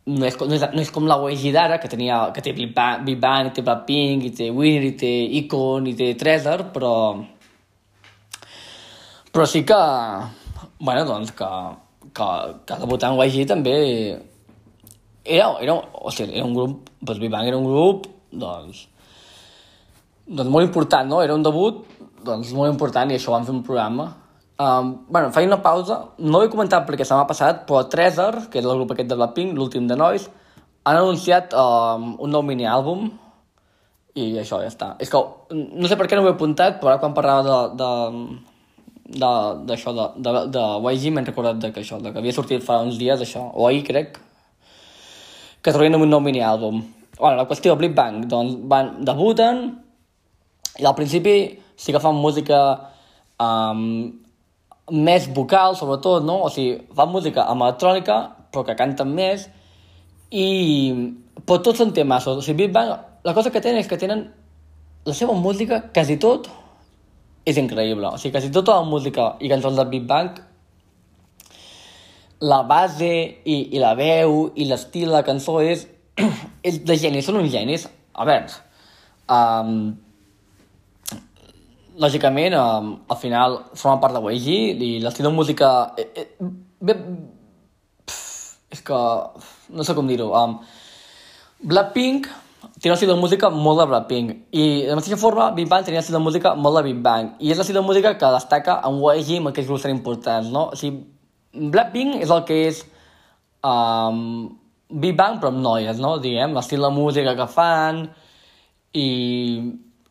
no és, no és, no és com la YG d'ara, que, tenia, que té Big Bang, Big Bang, i té Blackpink, i té Winner, i té Icon, i té Treasure, però però sí que, bueno, doncs que, que, que debutar en YG també era, era, o sigui, era un grup, doncs Big Bang era un grup, doncs, doncs molt important, no? Era un debut, doncs molt important, i això vam fer un programa. Um, bueno, faig una pausa, no ho he comentat perquè se m'ha passat, però Treasure, que és el grup aquest de Blackpink, l'últim de Nois, han anunciat um, un nou mini-àlbum, i això ja està. És que no sé per què no ho he apuntat, però ara quan parlava de, de, d'això, de, de, de, de YG m'he recordat de que això, de que havia sortit fa uns dies això, o ahir crec, que traien un nou mini-àlbum. Bueno, la qüestió, Big Bang, doncs van, debuten, i al principi sí que fan música um, més vocal, sobretot, no? O sigui, fan música amb electrònica, però que canten més, i... però tots són temes. O sigui, Big Bang, la cosa que tenen és que tenen la seva música, quasi tot, és increïble. O sigui, quasi tota la música i cançons del Big Bang, la base i, i la veu i l'estil de la cançó és, és de genis, són uns genis. A veure, um, lògicament, um, al final forma part de YG i l'estil de música... Eh, eh, bé, és que... no sé com dir-ho. Um, Blackpink té un estil de música molt de Blackpink i de la mateixa forma Big Bang tenia un estil de música molt de Big Bang i és l'estil de música que destaca en YG amb aquells grups tan importants, no? O sigui, Blackpink és el que és um, Big Bang però amb noies, no? Diguem, l'estil de música que fan i,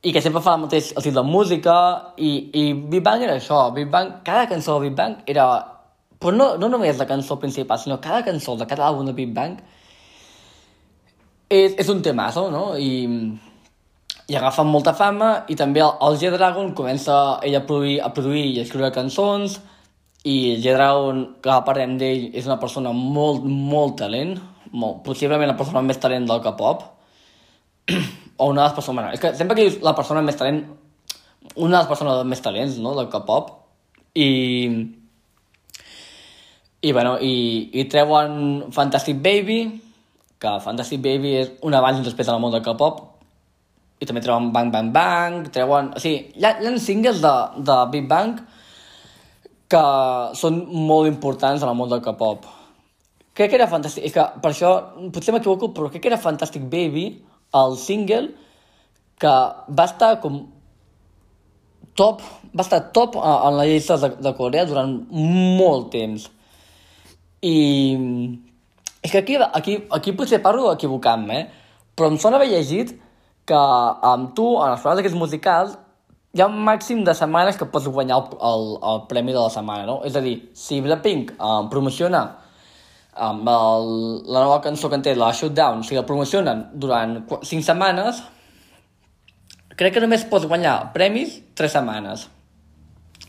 i que sempre fa el mateix estil de música i, i Big Bang era això, Big Bang, cada cançó de Big Bang era però no, no només la cançó principal, sinó cada cançó de cada àlbum de Big Bang és, és un temazo, no? I, i agafen molta fama i també el, el G-Dragon comença ell a produir, a produir i a escriure cançons i el G-Dragon, que parlem d'ell, és una persona molt, molt talent, molt, possiblement la persona més talent del K-pop, o una de les persones... Bueno, és que sempre que dius la persona més talent, una de les persones més talents, no?, del K-pop, i... I, bueno, i, i treuen Fantastic Baby, que Fantastic Baby és un abans i un després en el món del K-pop, i també treuen Bang Bang Bang, treuen... O sigui, hi ha, hi ha singles de, de Big Bang que són molt importants en el món del K-pop. Crec que era fantàstic, és que per això, potser m'equivoco, però crec que era Fantastic Baby, el single, que va estar com top, va estar top en la llista de, de Corea durant molt temps. I és que aquí, aquí, aquí potser parlo equivocant-me, eh? però em sona haver llegit que amb tu, en els programes d'aquests musicals, hi ha un màxim de setmanes que pots guanyar el, el, el premi de la setmana, no? És a dir, si Blackpink um, promociona amb el, la nova cançó que en té, la Shutdown, si la promocionen durant 5 setmanes, crec que només pots guanyar premis 3 setmanes.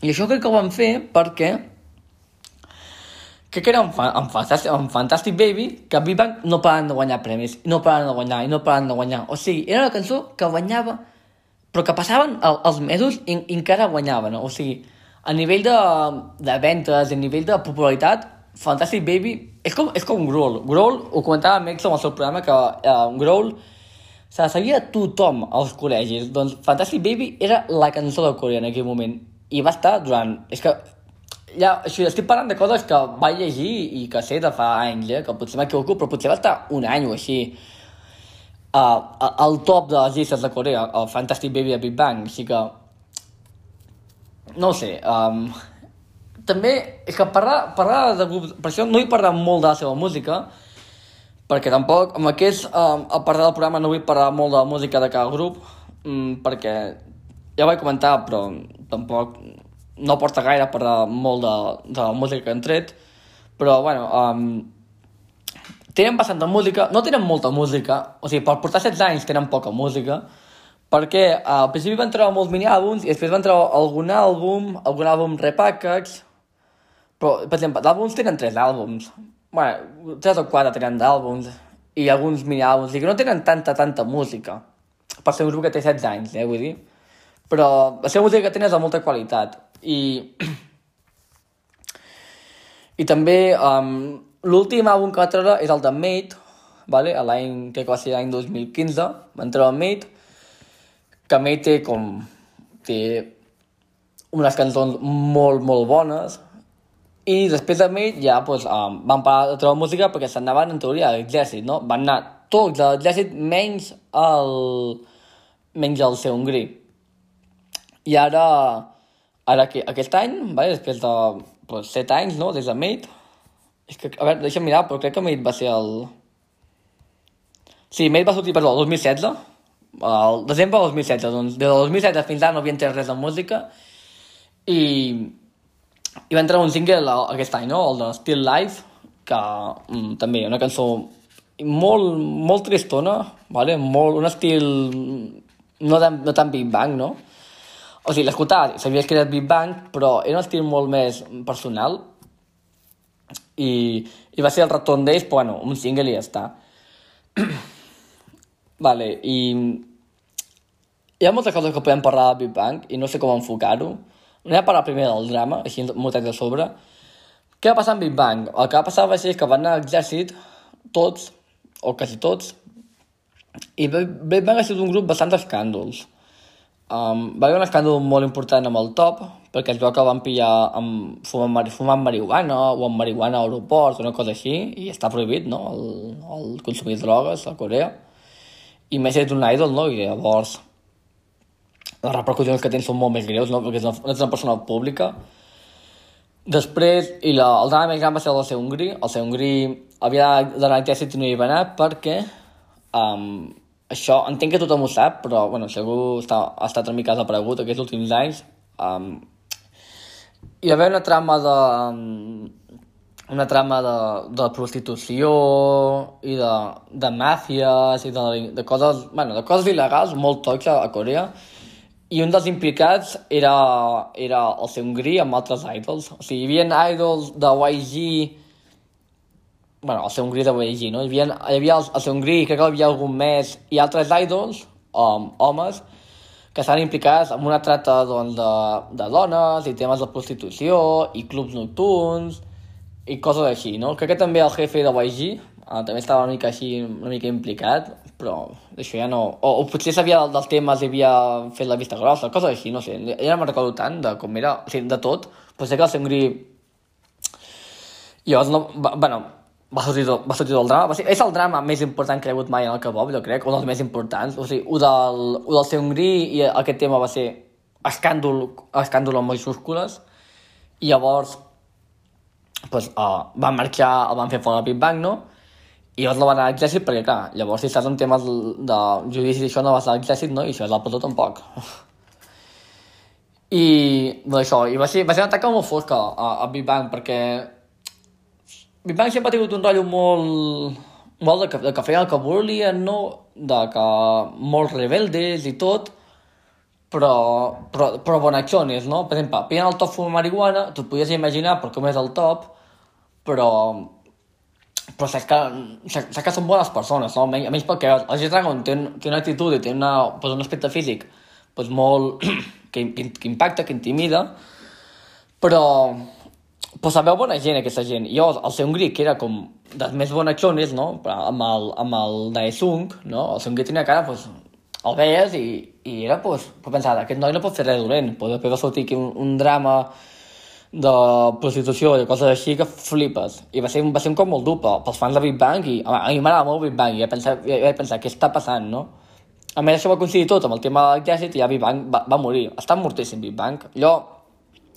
I això crec que ho van fer perquè crec que era un, fa, un, Fantastic, un Fantastic Baby que Big Bang no paraven de guanyar premis, no paraven de guanyar, i no paraven de guanyar. O sigui, era una cançó que guanyava, però que passaven el, els mesos i, i encara guanyaven. O sigui, a nivell de, de ventes, a nivell de popularitat, Fantastic Baby és com, és com Growl. Growl, ho comentava amb en el seu programa, que uh, Growl se la sabia tothom als col·legis. Doncs Fantastic Baby era la cançó de Corea en aquell moment. I va estar durant... És que ja, això, estic parlant de coses que vaig llegir i que sé de fa anys, eh? que potser m'equivoco, però potser va estar un any o així uh, al top de les llistes de Corea, el Fantastic Baby de Big Bang, així que... No ho sé, um, també és que parlar, parlar de grups... Per això no vull parlar molt de la seva música, perquè tampoc, amb aquest, um, a parlar del programa no vull parlar molt de la música de cada grup, um, perquè ja ho vaig comentar, però tampoc no porta gaire per parlar molt de, de la música que han tret, però, bueno, um, tenen bastanta música, no tenen molta música, o sigui, per portar 16 anys tenen poca música, perquè uh, al principi van treure molts mini-àlbums i després van treure algun àlbum, algun àlbum repackage, però, per exemple, d'àlbums tenen 3 àlbums, bueno, 3 o 4 tenen d'àlbums, i alguns mini-àlbums, i que no tenen tanta, tanta música, per ser un grup que té 16 anys, eh, vull dir, però la seva música que tenen és de molta qualitat, i, i també um, l'últim àlbum que va treure és el de Mate, vale? l'any que va ser l'any 2015, van treure Mate, que Mate té com... té unes cançons molt, molt bones, i després de Mate ja pues, um, van parar de treure música perquè s'anaven en teoria a l'exèrcit, no? Van anar tots a l'exèrcit menys el, menys el seu hongrí. I ara Ara, que, aquest any, vale, després de pues, 7 anys, no?, des de Mate, és que, a veure, deixa'm mirar, però crec que Mate va ser el... Sí, Mate va sortir, perdó, el 2016, el desembre del 2016, doncs des del 2016 fins ara no havia entès res de música, i, i va entrar un single aquest any, no?, el de Still Life, que mm, també una cançó molt, molt tristona, vale? molt, un estil no tan, no tan Big Bang, no? O sigui, l'escoltava, sabies que era Big Bang, però era un estil molt més personal i, i va ser el retorn d'ells, però bueno, un single i ja està. vale, i hi ha moltes coses que podem parlar de Big Bang i no sé com enfocar-ho. Anem a parlar primer del drama, així molt de sobre. Què va passar amb Big Bang? El que va passar va ser que van anar a l'exèrcit tots, o quasi tots, i Big Bang ha sigut un grup bastant d'escàndols. Um, va haver un escàndol molt important amb el top, perquè es veu que van pillar amb, fumant, mari, fumant marihuana o amb marihuana a aeroports una cosa així, i està prohibit, no?, el, el consumir drogues a Corea. I més és un idol, no?, i llavors les repercussions que tens són molt més greus, no?, perquè és una, és una persona pública. Després, i la, el drama més gran va ser el del seu Hongri. El seu Hongri havia d'anar a l'exèrcit i no hi va anar perquè um, això entenc que tothom ho sap, però bueno, si algú està, ha estat una mica desaparegut aquests últims anys, um, hi va haver una trama de... Um, una trama de, de prostitució i de, de màfies i de, de, coses, bueno, de coses il·legals molt tocs a Corea i un dels implicats era, era el seu Hongrí amb altres idols. O sigui, hi havia idols de YG bueno, el seu Hongrí de YG, no? Hi havia, hi havia el, el seu Hongrí, crec que hi havia algun més, i altres idols, um, homes, que estan implicats en una trata doncs, de, de dones i temes de prostitució i clubs nocturns i coses així, no? Crec que també el jefe de YG uh, també estava una mica així, una mica implicat, però això ja no... O, o potser sabia del, dels temes i havia fet la vista grossa, coses així, no sé. Ja no me'n recordo tant de com era, o sigui, de tot, però sé que el seu Hongrí... Llavors, no, bueno, va sortir, va sortir del drama. Va ser, és el drama més important que hi ha hagut mai en el K-pop, jo crec, un dels més importants. O sigui, un del, un del seu Hongrí i aquest tema va ser escàndol, escàndol amb majúscules. I llavors, pues, uh, van marxar, el van fer fora del Big Bang, no? I llavors no van anar a l'exèrcit perquè, clar, llavors si estàs en temes de judici i això no vas a l'exèrcit, no? I això és la presó tampoc. I, doncs això, i va ser, va ser una taca molt fosca a, a Big Bang, perquè Big Bang sempre ha tingut un rotllo molt, molt de, que, de que feia el que volien, no? De que molt rebeldes i tot, però, però, però bonachones, no? Per exemple, pillen el top fumar marihuana, tu podies imaginar per com és el top, però però saps que, saps que són bones persones, no? A menys perquè el G-Dragon té, té una actitud i té una, pues, un aspecte físic pues, molt... que, que, impacta, que intimida, però pues, la veu bona gent, aquesta gent. Jo, el seu Gri, que era com dels més bonachones, no? Amb el, amb el Daesung, no? El seu Gri tenia cara, pues, el veies i, i era, pues, pues pensar, aquest noi no pot fer res dolent, pues, després va sortir aquí un, un drama de prostitució i coses així que flipes. I va ser, va ser un cop molt dur pels fans de Big Bang i a mi m'agrada molt Big Bang i vaig pensar, vaig pensar què està passant, no? A més, això va coincidir tot amb el tema de l'exèrcit i ja Big Bang va, va morir. Està mortíssim Big Bang. Jo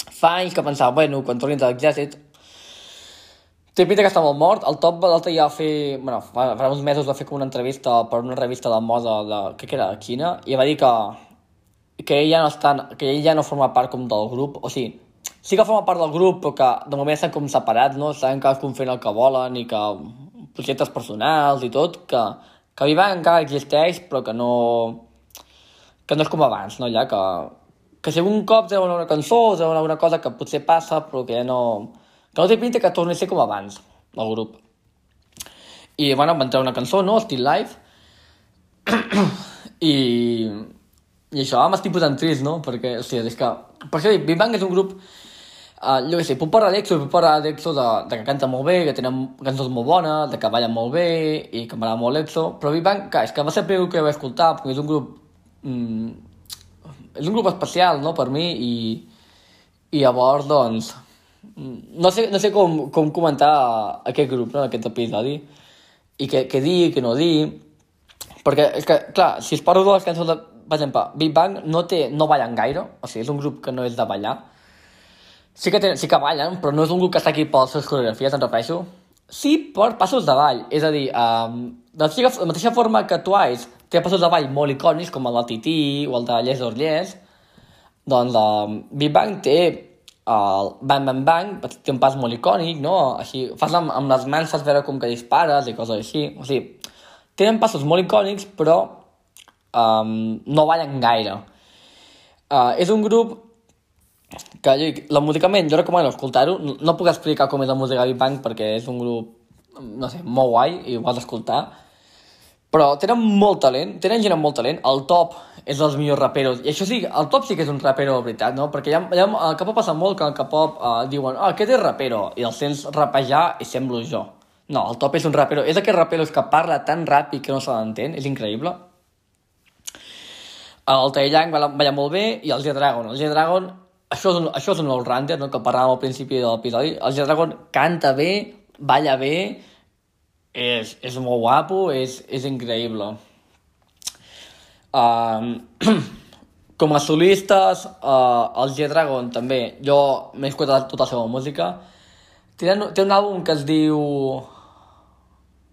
fa anys que pensava, bueno, quan tornin de l'exèrcit té pinta que està molt mort. El Top l'altre ja va fer... Bueno, fa, fa uns mesos va fer com una entrevista per una revista de moda de... Què era? De Xina. I va dir que que ell ja no, està, que ell ja no forma part com del grup, o sigui, sí que forma part del grup, però que de moment estan com separats, no? Estan cadascun fent el que volen i que projectes personals i tot, que, que Viva encara existeix, però que no, que no és com abans, no? Ja que, que si un cop treuen una cançó o treuen alguna cosa que potser passa, però que no, que no té pinta que torni a ser com abans, el grup. I, bueno, van treure una cançó, no?, Still Life, i, i això m'estic posant trist, no?, perquè, o sigui, és que, per això dic, Big Bang és un grup Uh, jo què sé, puc parlar d'Exo, puc parlar d'Exo de, de que canta molt bé, que tenen cançons molt bones, de que ballen molt bé i que m'agrada molt l'Exo, però Big Bang, que és que va ser el primer que vaig escoltar, perquè és un grup... Mm, és un grup especial, no?, per mi, i, i llavors, doncs, no sé, no sé com, com comentar aquest grup, no?, aquest episodi, i què, què dir, què no dir, perquè, és que, clar, si es parlo de les cançons de, per exemple, Big Bang no, té, no ballen gaire, o sigui, és un grup que no és de ballar, sí que, tenen, sí que ballen, però no és un grup que està aquí per les seves coreografies, em refereixo. Sí, per passos de ball. És a dir, um, de la mateixa forma que Twice té passos de ball molt icònics, com el del Tití o el de Les Orlles, doncs um, Big Bang té el Bang Bang Bang, té un pas molt icònic, no? Així, fas amb, amb les mans, fas veure com que dispares i coses així. O sigui, tenen passos molt icònics, però um, no ballen gaire. Uh, és un grup que jo, la musicament jo recomano escoltar-ho, no, puc explicar com és la música Big Bang perquè és un grup, no sé, molt guai i ho has d'escoltar, però tenen molt talent, tenen gent amb molt talent, el top és dels millors raperos, i això sí, el top sí que és un rapero de veritat, no? Perquè ja, ja el K-pop passa molt que el K-pop uh, diuen, ah, aquest és rapero, i el sents rapejar i semblo jo. No, el top és un rapero, és aquest rapero que parla tan ràpid que no se l'entén, és increïble. El Taeyang va, va molt bé, i el G-Dragon. El G-Dragon això és un, això és un all-rounder, no? que parlàvem al principi de l'episodi. El G-Dragon canta bé, balla bé, és, és molt guapo, és, és increïble. Um, com a solistes, uh, el G-Dragon també, jo m'he escoltat tota la seva música. Té, té un àlbum que es diu...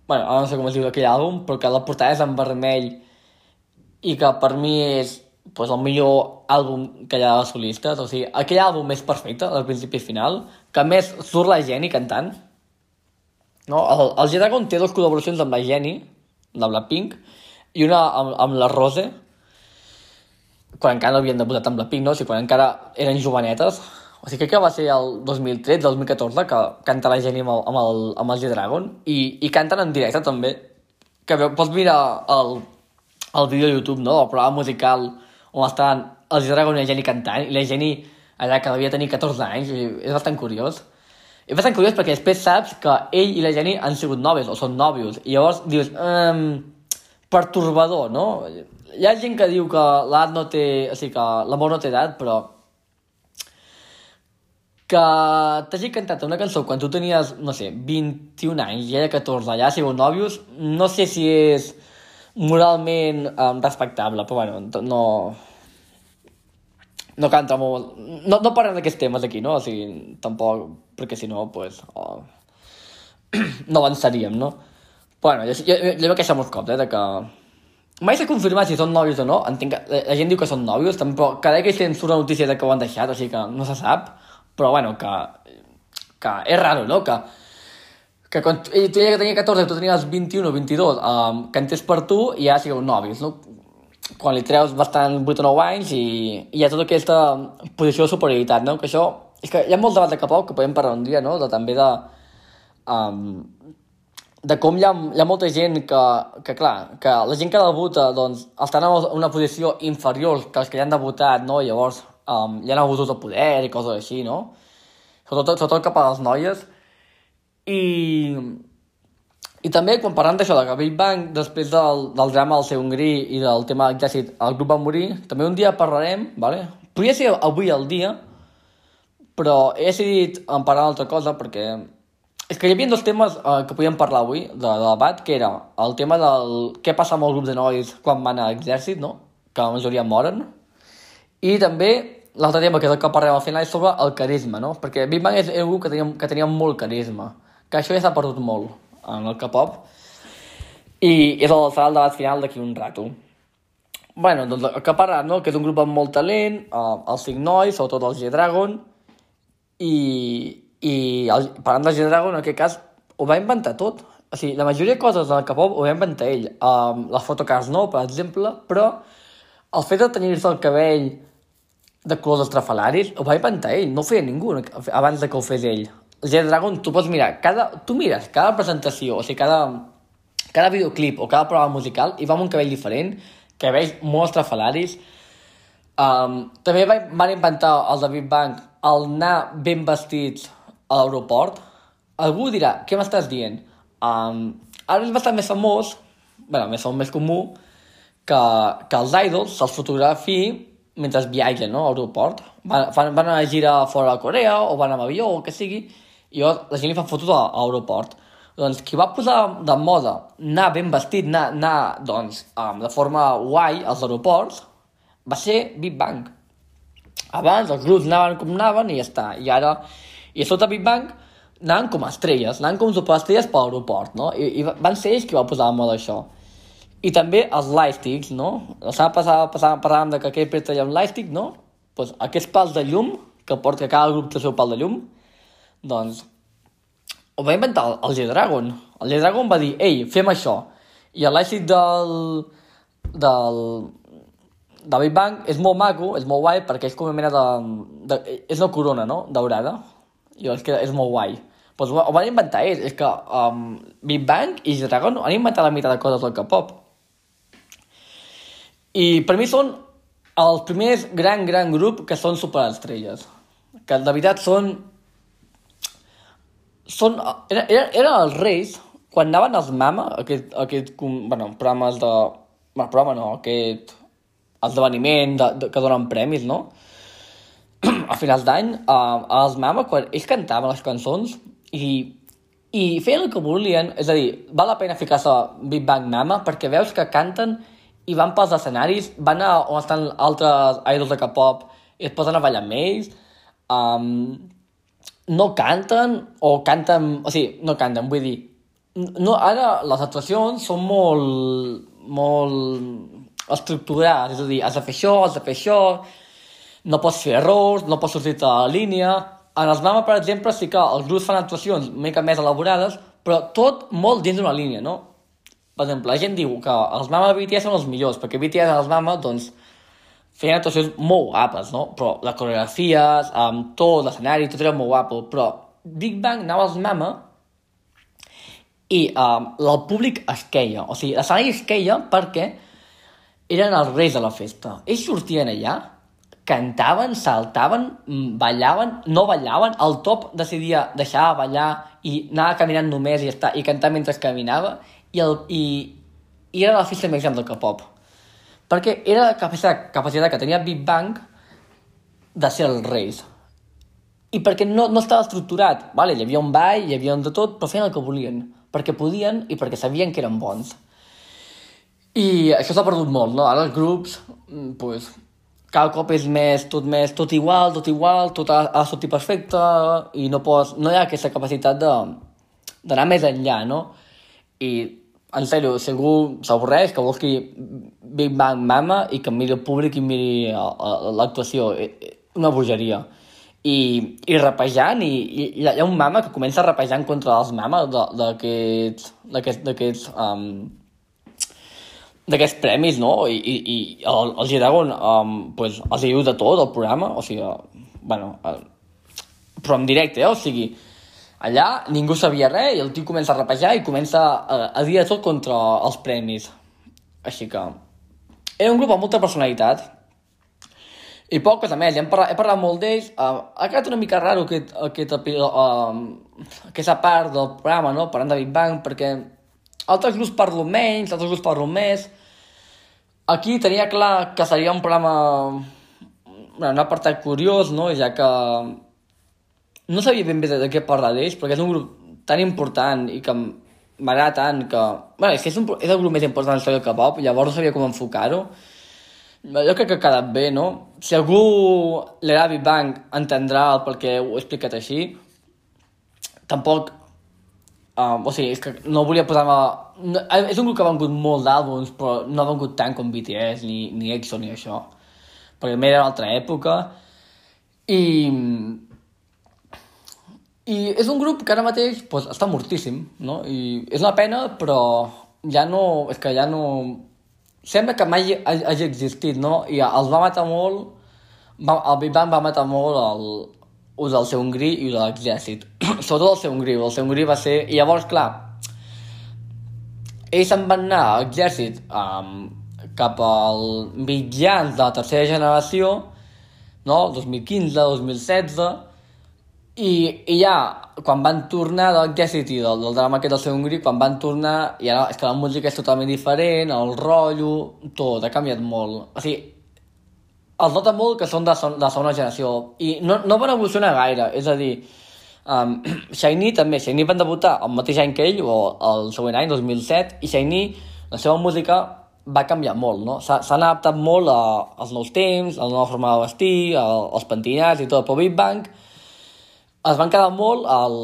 bueno, no sé com es diu aquell àlbum, però que la portada és en vermell i que per mi és pues, el millor àlbum que hi ha de solistes. O sigui, aquell àlbum és perfecte, del principi i final, que més surt la Jenny cantant. No? El, el G-Dragon té dues col·laboracions amb la Jenny, de Blackpink, i una amb, amb la Rose, quan encara no havien debutat amb Blackpink, no? o sigui, quan encara eren jovenetes. O sigui, crec que va ser el 2013, 2014, que canta la Jenny amb el, amb el, amb el G-Dragon, i, i canten en directe també. Que pots mirar el, el vídeo de YouTube, no?, el programa musical on estaven els Dragon i la Jenny cantant, i la Jenny allà que devia tenir 14 anys, i és bastant curiós. És bastant curiós perquè després saps que ell i la Jenny han sigut nòvios, o són nòvios, i llavors dius, um, pertorbador, no? Hi ha gent que diu que l'edat no té... O sigui, que l'amor no té edat, però que t'hagi cantat una cançó quan tu tenies, no sé, 21 anys i ella 14, allà sigut nòvios, no sé si és moralment um, respectable, però bueno, no... No canta molt... No, no parlem d'aquests temes aquí, no? O sigui, tampoc, perquè si no, pues... Oh, no avançaríem, no? Bueno, jo, jo, jo m'he queixat molts cops, eh, de que mai s'ha confirmat si són nòvios o no, entenc que la, la gent diu que són nòvios, però cada que surt la notícia de que ho han deixat, sigui que no se sap, però bueno, que, que és raro, no?, que, que quan ell, tu ja tenia 14 tu tenies 21 o 22, um, que entés per tu i ja sigueu nòvios, no? Quan li treus bastant 8 o 9 anys i, i hi ha tota aquesta posició de superioritat, no? Que això... És que hi ha molts debats de cap que podem parlar un dia, no? De, també de... Um, de com hi ha, hi ha molta gent que, que, clar, que la gent que debuta, doncs, estan en una posició inferior que els que ja han debutat, no? I llavors um, hi ha abusos de poder i coses així, no? Sobretot, sobretot cap a les noies. I, i també, quan parlant d'això, de Big Bang, després del, del drama del seu Hongrí i del tema l'exèrcit, el grup va morir, també un dia parlarem, vale? Podria ser avui el dia, però he decidit en parlar d'altra cosa perquè és que hi havia dos temes eh, que podíem parlar avui, de, de debat, que era el tema del què passa amb el grup de nois quan van a l'exèrcit, no? que la majoria moren, i també l'altre tema, que és el que parlem al final, és sobre el carisma, no? Perquè Big Bang és un grup que tenia, que tenia molt carisma, que això ja s'ha perdut molt en el K-pop, i és el, serà el debat final d'aquí un rato. bueno, doncs el que parlat, no? Que és un grup amb molt talent, eh, els cinc nois, sobretot el G-Dragon, i, i el, parlant de G-Dragon, en aquest cas, ho va inventar tot. O sigui, la majoria de coses del K-pop ho va inventar ell. Um, les fotocards no, per exemple, però el fet de tenir-se el cabell de colors estrafalaris ho va inventar ell, no ho feia ningú abans de que ho fes ell. G-Dragon, tu pots mirar, cada, tu mires cada presentació, o sigui, cada, cada videoclip o cada programa musical i va amb un cabell diferent, cabells molt estrafalaris. Um, també van inventar el de Big Bang el anar ben vestits a l'aeroport, algú dirà, què m'estàs dient? Um, ara és bastant més famós, bueno, més famós, més comú, que, que els idols se'ls fotografi mentre viatgen no, a l'aeroport. Van, van, van a gira fora de Corea o van amb avió o que sigui, i la gent li fa fotos a, a l'aeroport. Doncs qui va posar de moda anar ben vestit, anar, anar doncs, um, de forma guai als aeroports, va ser Big Bang. Abans els grups anaven com anaven i ja està. I ara i sota Big Bang anaven com estrelles, anaven com superestrelles per l'aeroport, no? I, I van ser ells qui va posar de moda això. I també els lightsticks, no? La setmana passada, passada parlàvem que aquell pet tenia un lightstick, no? Pues aquests pals de llum, que porta cada grup el seu pal de llum, doncs ho va inventar el, G-Dragon. El G-Dragon va dir, ei, fem això. I lightstick del, del, del Big Bang és molt maco, és molt guai, perquè és com una mena de... de és una corona, no?, daurada i és que és molt guai. Pues ho, ho van inventar ells, és que um, Big Bang i Dragon han inventat la meitat de coses del K-pop. I per mi són els primers gran, gran grup que són superestrelles. Que de veritat són... són eren, eren, eren els reis quan anaven als Mama, aquest, aquest bueno, programes de... Bueno, programa no, aquest esdeveniment de, de, que donen premis, no? a finals d'any, uh, a les Mama, quan ells cantaven les cançons i, i feien el que volien, és a dir, val la pena ficar-se Big Bang Mama perquè veus que canten i van pels escenaris, van a on estan altres idols de K-pop i es posen a ballar amb ells, um, no canten o canten, o sigui, no canten, vull dir, no, ara les actuacions són molt, molt estructurades, és a dir, has de fer això, has de fer això, no pots fer errors, no pots sortir de la línia... En els Mama, per exemple, sí que els grups fan actuacions una mica més elaborades, però tot molt dins d'una línia, no? Per exemple, la gent diu que els Mama de BTS són els millors, perquè BTS els Mama, doncs, feien actuacions molt guapes, no? Però les coreografies, amb tot l'escenari, tot era molt guapo, però Big Bang anava als Mama i um, el públic es queia, o sigui, l'escenari es queia perquè eren els reis de la festa. Ells sortien allà cantaven, saltaven, mm, ballaven, no ballaven, el top decidia deixar de ballar i anava caminant només i, estar, i cantar mentre caminava i, el, i, i era la festa més gran del K-pop. Perquè era la capacitat, capacitat que tenia Big Bang de ser els reis. I perquè no, no estava estructurat. Vale, hi havia un ball, hi havia un de tot, però feien el que volien. Perquè podien i perquè sabien que eren bons. I això s'ha perdut molt, no? Ara els grups, mm, pues, cada cop és més, tot més, tot igual, tot igual, tot ha, ha sortit perfecte i no, pots, no hi ha aquesta capacitat de d'anar més enllà, no? I en sèrio, si algú s'avorreix, que busqui Big Bang Mama i que miri el públic i miri l'actuació. Eh, eh, una bogeria. I, i rapejant, i, i hi ha un mama que comença rapejant contra els mames d'aquests um, d'aquests premis, no? I, i, i el, el G-Dragon um, pues, els diu de tot, el programa, o sigui, bueno, el, però en directe, eh? o sigui, allà ningú sabia res i el tio comença a rapejar i comença a, a dir tot contra els premis. Així que... Era un grup amb molta personalitat, i poques a més, hem parlat, he parlat molt d'ells. Uh, ha quedat una mica raro aquest, aquest, uh, aquesta part del programa, no? parlant de Big Bang, perquè altres grups parlo menys, altres grups parlo més. Aquí tenia clar que seria un programa bueno, un apartat curiós, no? ja que no sabia ben bé de, què parlar d'ells, perquè és un grup tan important i que m'agrada tant que... Bueno, és que és, un, és el grup més important de la història del K-pop, llavors no sabia com enfocar-ho. Jo crec que ha quedat bé, no? Si algú l'era Big Bang entendrà el per què ho he explicat així, tampoc... Uh, o sigui, és que no volia posar-me... No, és un grup que ha vengut molt d'àlbums, però no ha vengut tant com BTS, ni, ni EXO, ni això. Perquè a era una altra època. I... I és un grup que ara mateix pues, està mortíssim, no? I és una pena, però ja no... És que ja no sembla que mai hagi existit, no? I els va matar molt, va, el Big Bang va matar molt el, ús del seu ungrí i de l'exèrcit. Sobretot el seu ungrí, el seu ungrí va ser... I llavors, clar, ells se'n van anar a l'exèrcit um, cap al mitjans de la tercera generació, no? 2015, 2016, i, i ja, quan van tornar de l'exèrcit i del, del drama aquest del seu ungrí, quan van tornar, i ara és que la música és totalment diferent, el rotllo, tot, ha canviat molt. O sigui, els nota molt que són de, de segona generació, i no, no van evolucionar gaire, és a dir, um, Shiny també, Shiny van debutar el mateix any que ell, o el següent any, 2007, i Shiny, la seva música va canviar molt, no? S'han adaptat molt a, als nous temps, a la nova forma de vestir, a, als pentinats i tot, però Big Bang es van quedar molt al,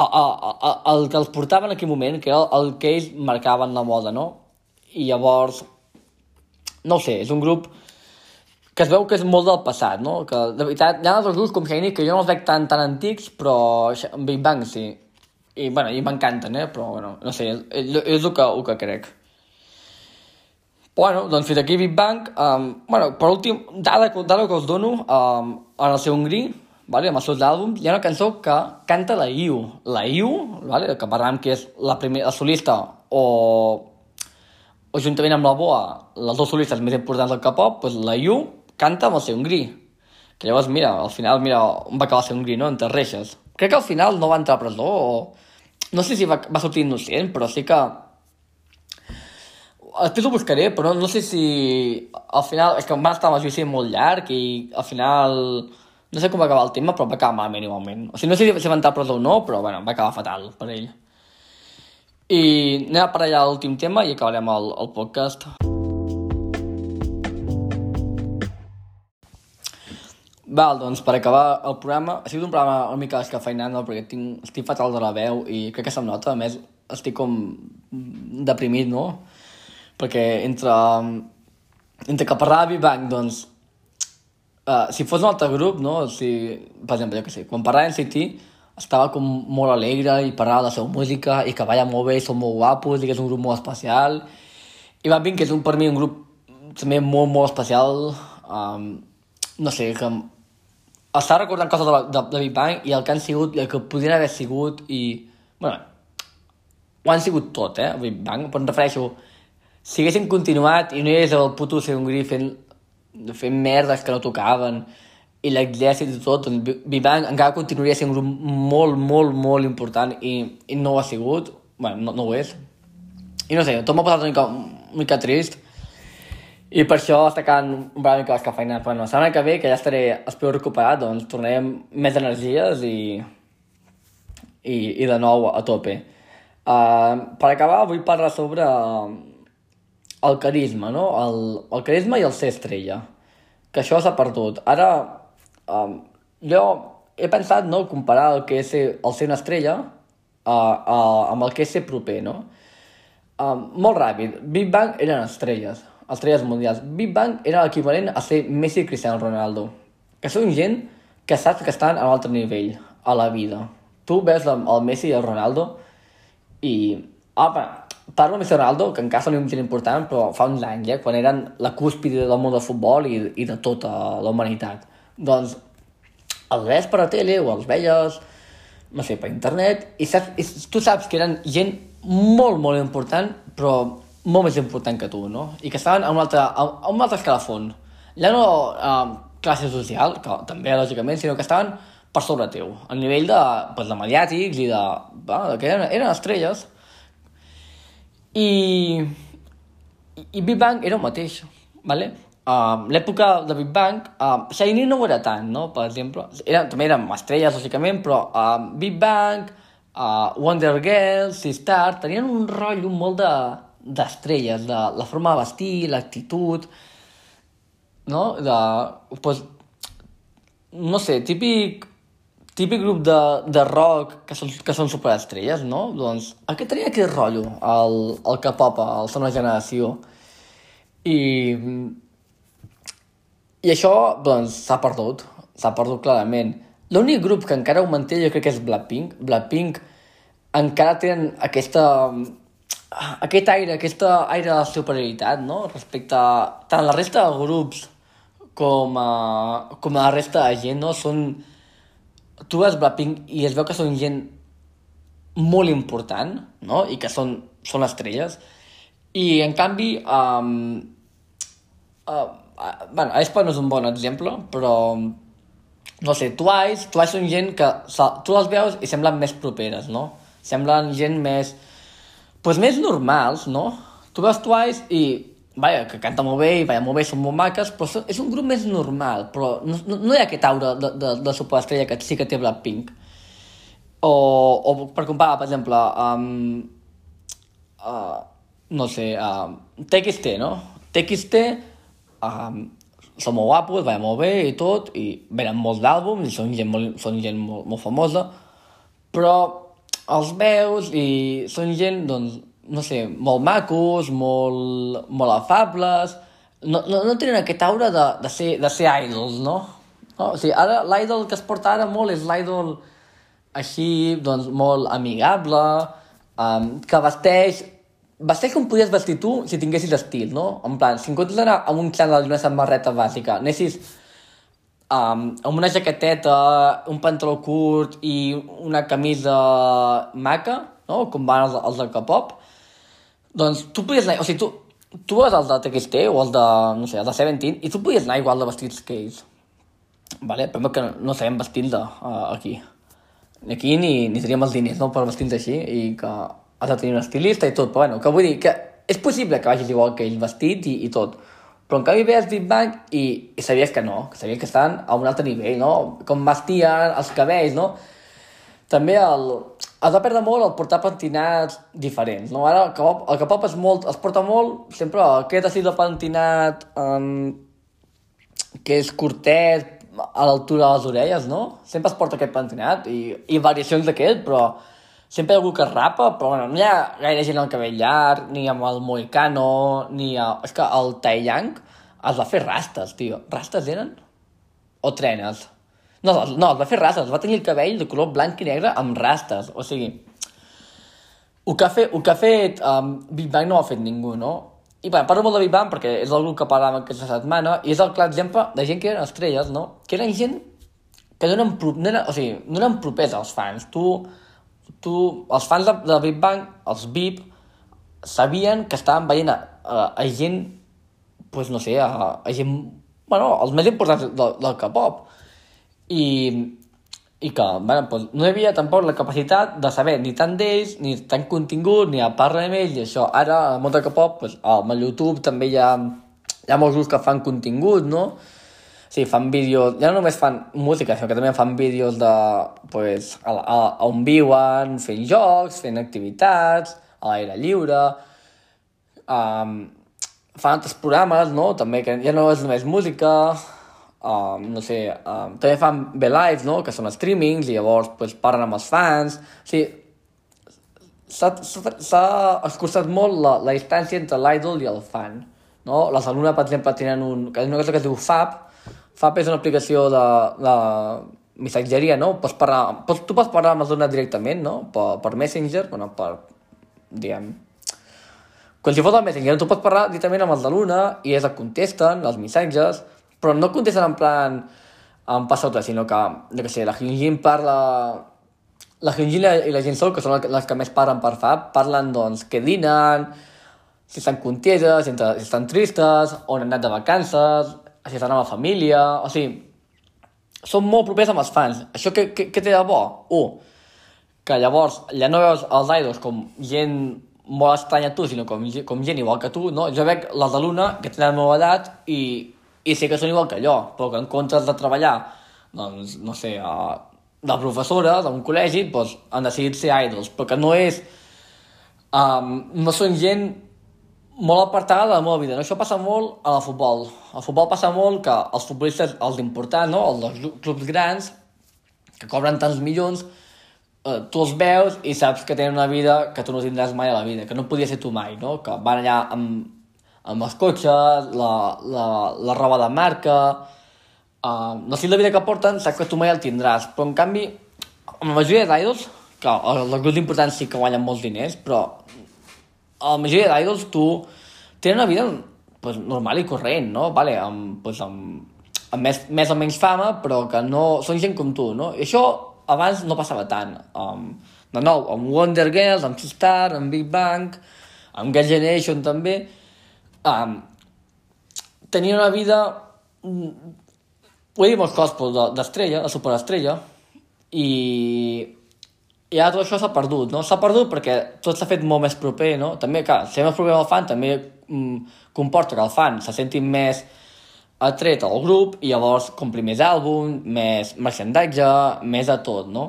el que els portava en aquell moment, que era el, que ells marcaven la moda, no? I llavors, no sé, és un grup que es veu que és molt del passat, no? Que, de veritat, hi ha altres grups com Shiny que jo no els veig tan, tan antics, però Big Bang sí. I, bueno, i m'encanten, eh? Però, bueno, no sé, és, és el, que, el que crec. Bueno, doncs fins aquí Big Bang. Um, bueno, per últim, dada, dada que us dono, um, en el seu Hongrí, vale? amb els seus àlbums, hi ha una cançó que canta la Iu. La Iu, vale? que parlàvem que és la, primera, la solista o, o juntament amb la Boa, les dues solistes més importants del K-pop, doncs la Iu canta amb el seu gri. Que llavors, mira, al final, mira, on va acabar el seu gri, no? Entre reixes. Crec que al final no va entrar a presó o... No sé si va, va sortir innocent, però sí que... Després ho buscaré, però no, no sé si al final... És que va estar amb el judici molt llarg i al final no sé com va acabar el tema, però va acabar malament igualment. O sigui, no sé si va entrar a presó o no, però bueno, va acabar fatal per ell. I anem a per allà l'últim tema i acabarem el, el podcast. Val, doncs per acabar el programa, ha sigut un programa una mica escafeinant, no? perquè tinc, estic fatal de la veu i crec que se'm nota, a més estic com deprimit, no? Perquè entre, entre que parlava Big Bang, doncs Uh, si fos un altre grup, no? Si, per exemple, jo que sé, quan parlava NCT estava com molt alegre i parlava de la seva música i que balla molt bé, són molt guapos i que és un grup molt especial. I va que és un, per mi un grup també molt, molt especial. Um, no sé, que està recordant coses de, de, de Big Bang i el que han sigut el que podrien haver sigut i... bueno, ho han sigut tot, eh, Big Bang, però em refereixo si haguessin continuat i no hi hagués el puto Seungri fent fent merdes que no tocaven i l'exèrcit i tot, doncs Big Bang encara continuaria sent un grup molt, molt, molt important i, i no ho ha sigut, bueno, no, no ho és. I no sé, tot m'ha passat una mica, una mica trist i per això està quedant un una mica descafeinat. Bueno, la setmana que ve, que ja estaré, espero recuperat, doncs tornarem més energies i, i, i de nou a tope. Uh, per acabar, vull parlar sobre el carisma, no? El, el carisma i el ser estrella. Que això s'ha perdut. Ara, um, jo he pensat, no?, comparar el que és ser, el ser una estrella uh, uh, amb el que és ser proper, no? um, molt ràpid. Big Bang eren estrelles, estrelles mundials. Big Bang era l'equivalent a ser Messi i Cristiano Ronaldo, que són gent que saps que estan a un altre nivell, a la vida. Tu el, el Messi i el Ronaldo i... Apa, parlo de Messi i Ronaldo, que encara són un gent important, però fa uns anys, eh, quan eren la cúspide del món del futbol i, i de tota la humanitat. Doncs els veies per la tele o els veies, no sé, per internet, i, saps, i tu saps que eren gent molt, molt important, però molt més important que tu, no? I que estaven a un altre, a, un altre escalafon. Ja no eh, classe social, que també, lògicament, sinó que estaven per sobre teu, a nivell de, pues, de mediàtics i de... Va, que eren, eren estrelles. I, i Big Bang era el mateix, ¿vale? Uh, l'època de Big Bang, uh, Shiny no ho era tant, no? Per exemple, era, també eren estrelles, lògicament, però uh, Big Bang, uh, Wonder Girls, Star, tenien un rotllo molt de d'estrelles, de la forma de vestir, l'actitud, no? De, pues, no sé, típic típic grup de, de rock que són, que són superestrelles, no? Doncs aquest tenia aquest rotllo, el, el K-pop, el Sona Generació. I i això, doncs, s'ha perdut. S'ha perdut clarament. L'únic grup que encara ho manté jo crec que és Blackpink. Blackpink encara tenen aquesta... aquest aire, aquesta aire de superioritat, no? Respecte a tant la resta de grups com a, com a la resta de gent, no? Són... Tu veus Blackpink i es veu que són gent molt important, no? I que són, són estrelles. I, en canvi, um, uh, uh, bueno, aespa no és un bon exemple, però no sé, Twice, Twice són gent que tu les veus i semblen més properes, no? Semblen gent més, pues més normals, no? Tu veus Twice i, vaja, que canta molt bé i vaja molt bé, són molt maques, però és un grup més normal, però no, no, hi ha aquest aura de, de, de superestrella que sí que té Blackpink. O, o per comparar, per exemple, um, uh, no sé, uh, TXT, no? TXT um, són molt guapos, va molt bé i tot, i venen molts d'àlbums, i són gent, molt, són gent molt, molt famosa, però els veus i són gent, doncs, no sé, molt macos, molt, molt afables, no, no, no tenen aquest aura de, de, ser, de ser idols, no? no? O sigui, ara l'idol que es porta ara molt és l'idol així, doncs, molt amigable, um, que vesteix vesteix com podies vestir tu si tinguessis estil, no? En plan, si en comptes d'anar amb un xandall i una samarreta bàsica, anessis um, amb una jaqueteta, un pantaló curt i una camisa maca, no? Com van els, els del K-pop, doncs tu podies anar... O sigui, tu, tu vas al de TXT o el de, no sé, el de Seventeen i tu podies anar igual de vestits que ells. Vale? Però que no sabem vestir de uh, aquí. Aquí ni, ni teníem els diners no, per vestir així i que has de tenir un estilista i tot, però bueno, que vull dir que és possible que vagis igual que ell vestit i, i tot, però en canvi veies Big Bang i, i sabies que no, que sabies que estan a un altre nivell, no? Com vestien, els cabells, no? També el, es va perdre molt el portar pentinats diferents, no? Ara el K-pop, el K-pop és molt, es porta molt sempre aquest estil de pentinat um, que és curtet, a l'altura de les orelles, no? Sempre es porta aquest pentinat i, i variacions d'aquest, però sempre hi ha algú que rapa, però bueno, no hi ha gaire gent amb el cabell llarg, ni amb el moicano, ni... A... És que el Tai Yang es va fer rastes, tio. Rastes eren? O trenes? No, no, es va fer rastes, es va tenir el cabell de color blanc i negre amb rastes, o sigui... El que ha fet, el que ha fet um, Big Bang no ho ha fet ningú, no? I bueno, parlo molt de Big Bang perquè és el grup que parlàvem aquesta setmana i és el clar exemple de gent que eren estrelles, no? Que eren gent que eren, no eren, o sigui, no eren propers als fans. Tu tu, els fans de, de Big Bang, els VIP, sabien que estaven veient a, a, a gent, pues no sé, a, a gent, bueno, els més importants del, del K-pop. I, i que, bueno, pues, no hi havia tampoc la capacitat de saber ni tant d'ells, ni tant contingut, ni a parlar amb ells, i això. Ara, al món del K-pop, pues, amb el YouTube també hi ha, hi ha molts grups que fan contingut, no?, Sí, fan vídeos, ja no només fan música, sinó que també fan vídeos de, pues, a, a on viuen, fent jocs, fent activitats, a l'aire lliure, um, fan altres programes, no?, també, que ja no és només música, um, no sé, um, també fan B-Lives, no?, que són streamings, i llavors, pues, parlen amb els fans, o sigui, s'ha escurçat molt la, la distància entre l'idol i el fan. No? Les alumnes, per exemple, tenen un, una cosa que es diu FAB. FAB és una aplicació de, de missatgeria, no? Pots parlar, pots, tu pots parlar amb els alumnes directament, no? Per, per Messenger, bueno, per, diguem, com si fos el Messenger, tu pots parlar directament amb els d'alumne i ells et contesten els missatges, però no contesten en plan en passat, sinó que, jo què sé, la Hyunjin parla la Hyunjin i la Jinsol, que són les que més parlen per FAB, parlen, doncs, que dinen, si estan conteses, si, si estan tristes, on han anat de vacances, si estan amb la família... O sigui, són molt propers amb els fans. Això què, què, què té de bo? Un, que llavors ja no veus els idols com gent molt estranya a tu, sinó com, com gent igual que tu, no? Jo veig les de l'una que tenen la meva edat i, i sé que són igual que jo, però que en comptes de treballar, doncs, no sé, a, de professora d'un col·legi doncs, han decidit ser idols, però que no és... Um, no són gent molt apartada de la meva vida. No? Això passa molt a la futbol. Al futbol passa molt que els futbolistes, els importants, no? els dels clubs grans, que cobren tants milions, eh, tu els veus i saps que tenen una vida que tu no tindràs mai a la vida, que no podia ser tu mai, no? que van allà amb, amb els cotxes, la, la, la roba de marca, uh, l'estil de vida que porten tu mai el tindràs, però en canvi, amb la majoria d'idols, que els grups importants sí que guanyen molts diners, però a la majoria d'idols tu tenen una vida pues, normal i corrent, no? Vale, amb, pues, amb, amb més, més o menys fama, però que no... Són gent com tu, no? I això abans no passava tant. Um, de nou, amb Wonder Girls, amb Star, amb Big Bang, amb Girl Generation també, um, tenien una vida ho he dit molts cops, però d'estrella, de superestrella, i, i ara tot això s'ha perdut, no? S'ha perdut perquè tot s'ha fet molt més proper, no? També, clar, ser més proper al fan també mm, comporta que el fan se senti més atret al grup i llavors complir més àlbum, més merchandatge, més de tot, no?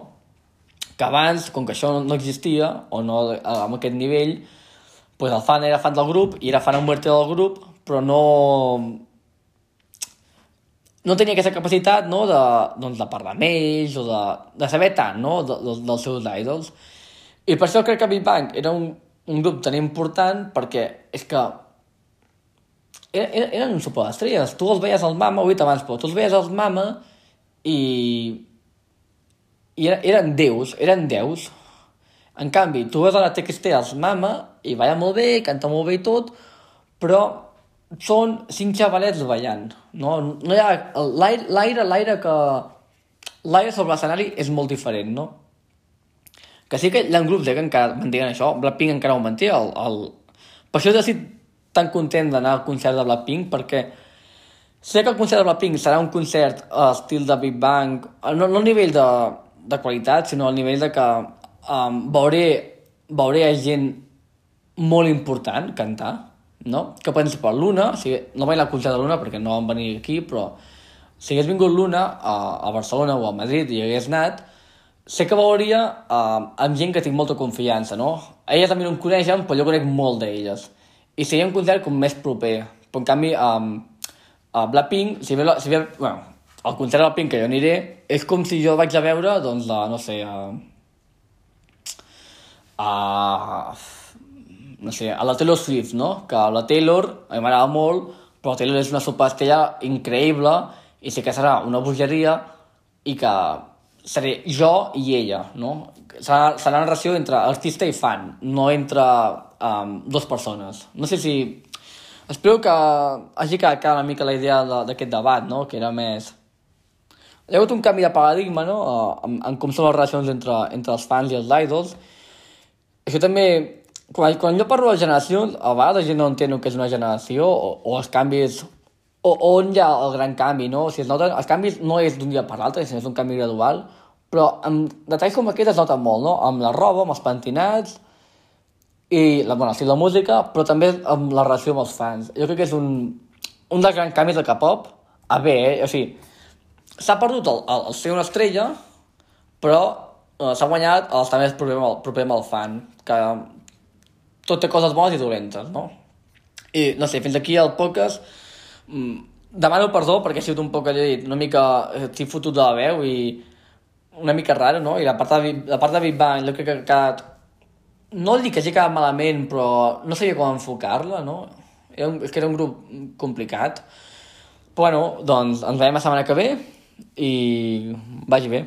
Que abans, com que això no existia, o no amb aquest nivell, pues el fan era fan del grup i era fan muerte del grup, però no, no tenia aquesta capacitat no, de, doncs, de parlar amb ells o de, de saber tant no, de, de, dels seus idols. I per això crec que Big Bang era un, un grup tan important perquè és que eren, eren un superestrelles. Tu els veies al Mama, ho he dit abans, però tu els veies als Mama i, i eren déus, eren déus. En canvi, tu veus a la TXT als Mama i balla molt bé, canta molt bé i tot, però són cinc xavalets ballant, no? no hi ha... L'aire, l'aire que... L'aire sobre l'escenari és molt diferent, no? Que sí que hi ha grups eh, que encara mantenen això, Blackpink encara ho manté, el, el... per això he estat tan content d'anar al concert de Blackpink, perquè sé que el concert de Blackpink serà un concert a estil de Big Bang, no, no a nivell de, de qualitat, sinó al nivell de que um, veuré, veuré gent molt important cantar, no? que per exemple l'Una, o sigui, no vaig a la concert de l'Una perquè no van venir aquí, però si hagués vingut l'Una a, a Barcelona o a Madrid i hagués anat, sé que veuria uh, amb gent que tinc molta confiança, no? Elles també no em coneixen, però jo conec molt d'elles. I seria un concert com més proper. Però en canvi, um, a Blackpink, si ve, si ve, bueno, el concert de Blackpink que jo aniré, és com si jo vaig a veure, doncs, la, no sé, a... Uh, uh, no sé, a la Taylor Swift, no? Que la Taylor a mi m'agrada molt, però Taylor és una superestrella increïble i sé que serà una bogeria i que seré jo i ella, no? Serà, serà una relació entre artista i fan, no entre um, dues persones. No sé si... Espero que hagi quedat una mica la idea d'aquest debat, no? Que era més... Hi ha hagut un canvi de paradigma, no? En, en com són les relacions entre, entre els fans i els idols. Això també quan, quan jo parlo de generacions, a vegades gent no entén que és una generació o, o els canvis o on hi ha el gran canvi, no? O sigui, es noten, els canvis no és d'un dia per l'altre, sinó és un canvi gradual, però amb detalls com aquest es nota molt, no? Amb la roba, amb els pentinats, i la, bueno, sí, la música, però també amb la relació amb els fans. Jo crec que és un, un dels grans canvis del K-pop, a bé, eh? O sigui, s'ha perdut el, el, el ser una estrella, però eh, s'ha guanyat el amb el, amb el fan, que tot té coses bones i dolentes, no? I, no sé, fins aquí el podcast... Mm, demano perdó perquè he sigut un poc, allò dit, una mica... Estic fotut de la veu i una mica raro, no? I la part de, la part de Big Bang jo crec que ha quedat no dic que hagi acabat malament, però no sabia com enfocar-la, no? Era un, és que era un grup complicat. Però bueno, doncs ens veiem la setmana que ve i vagi bé.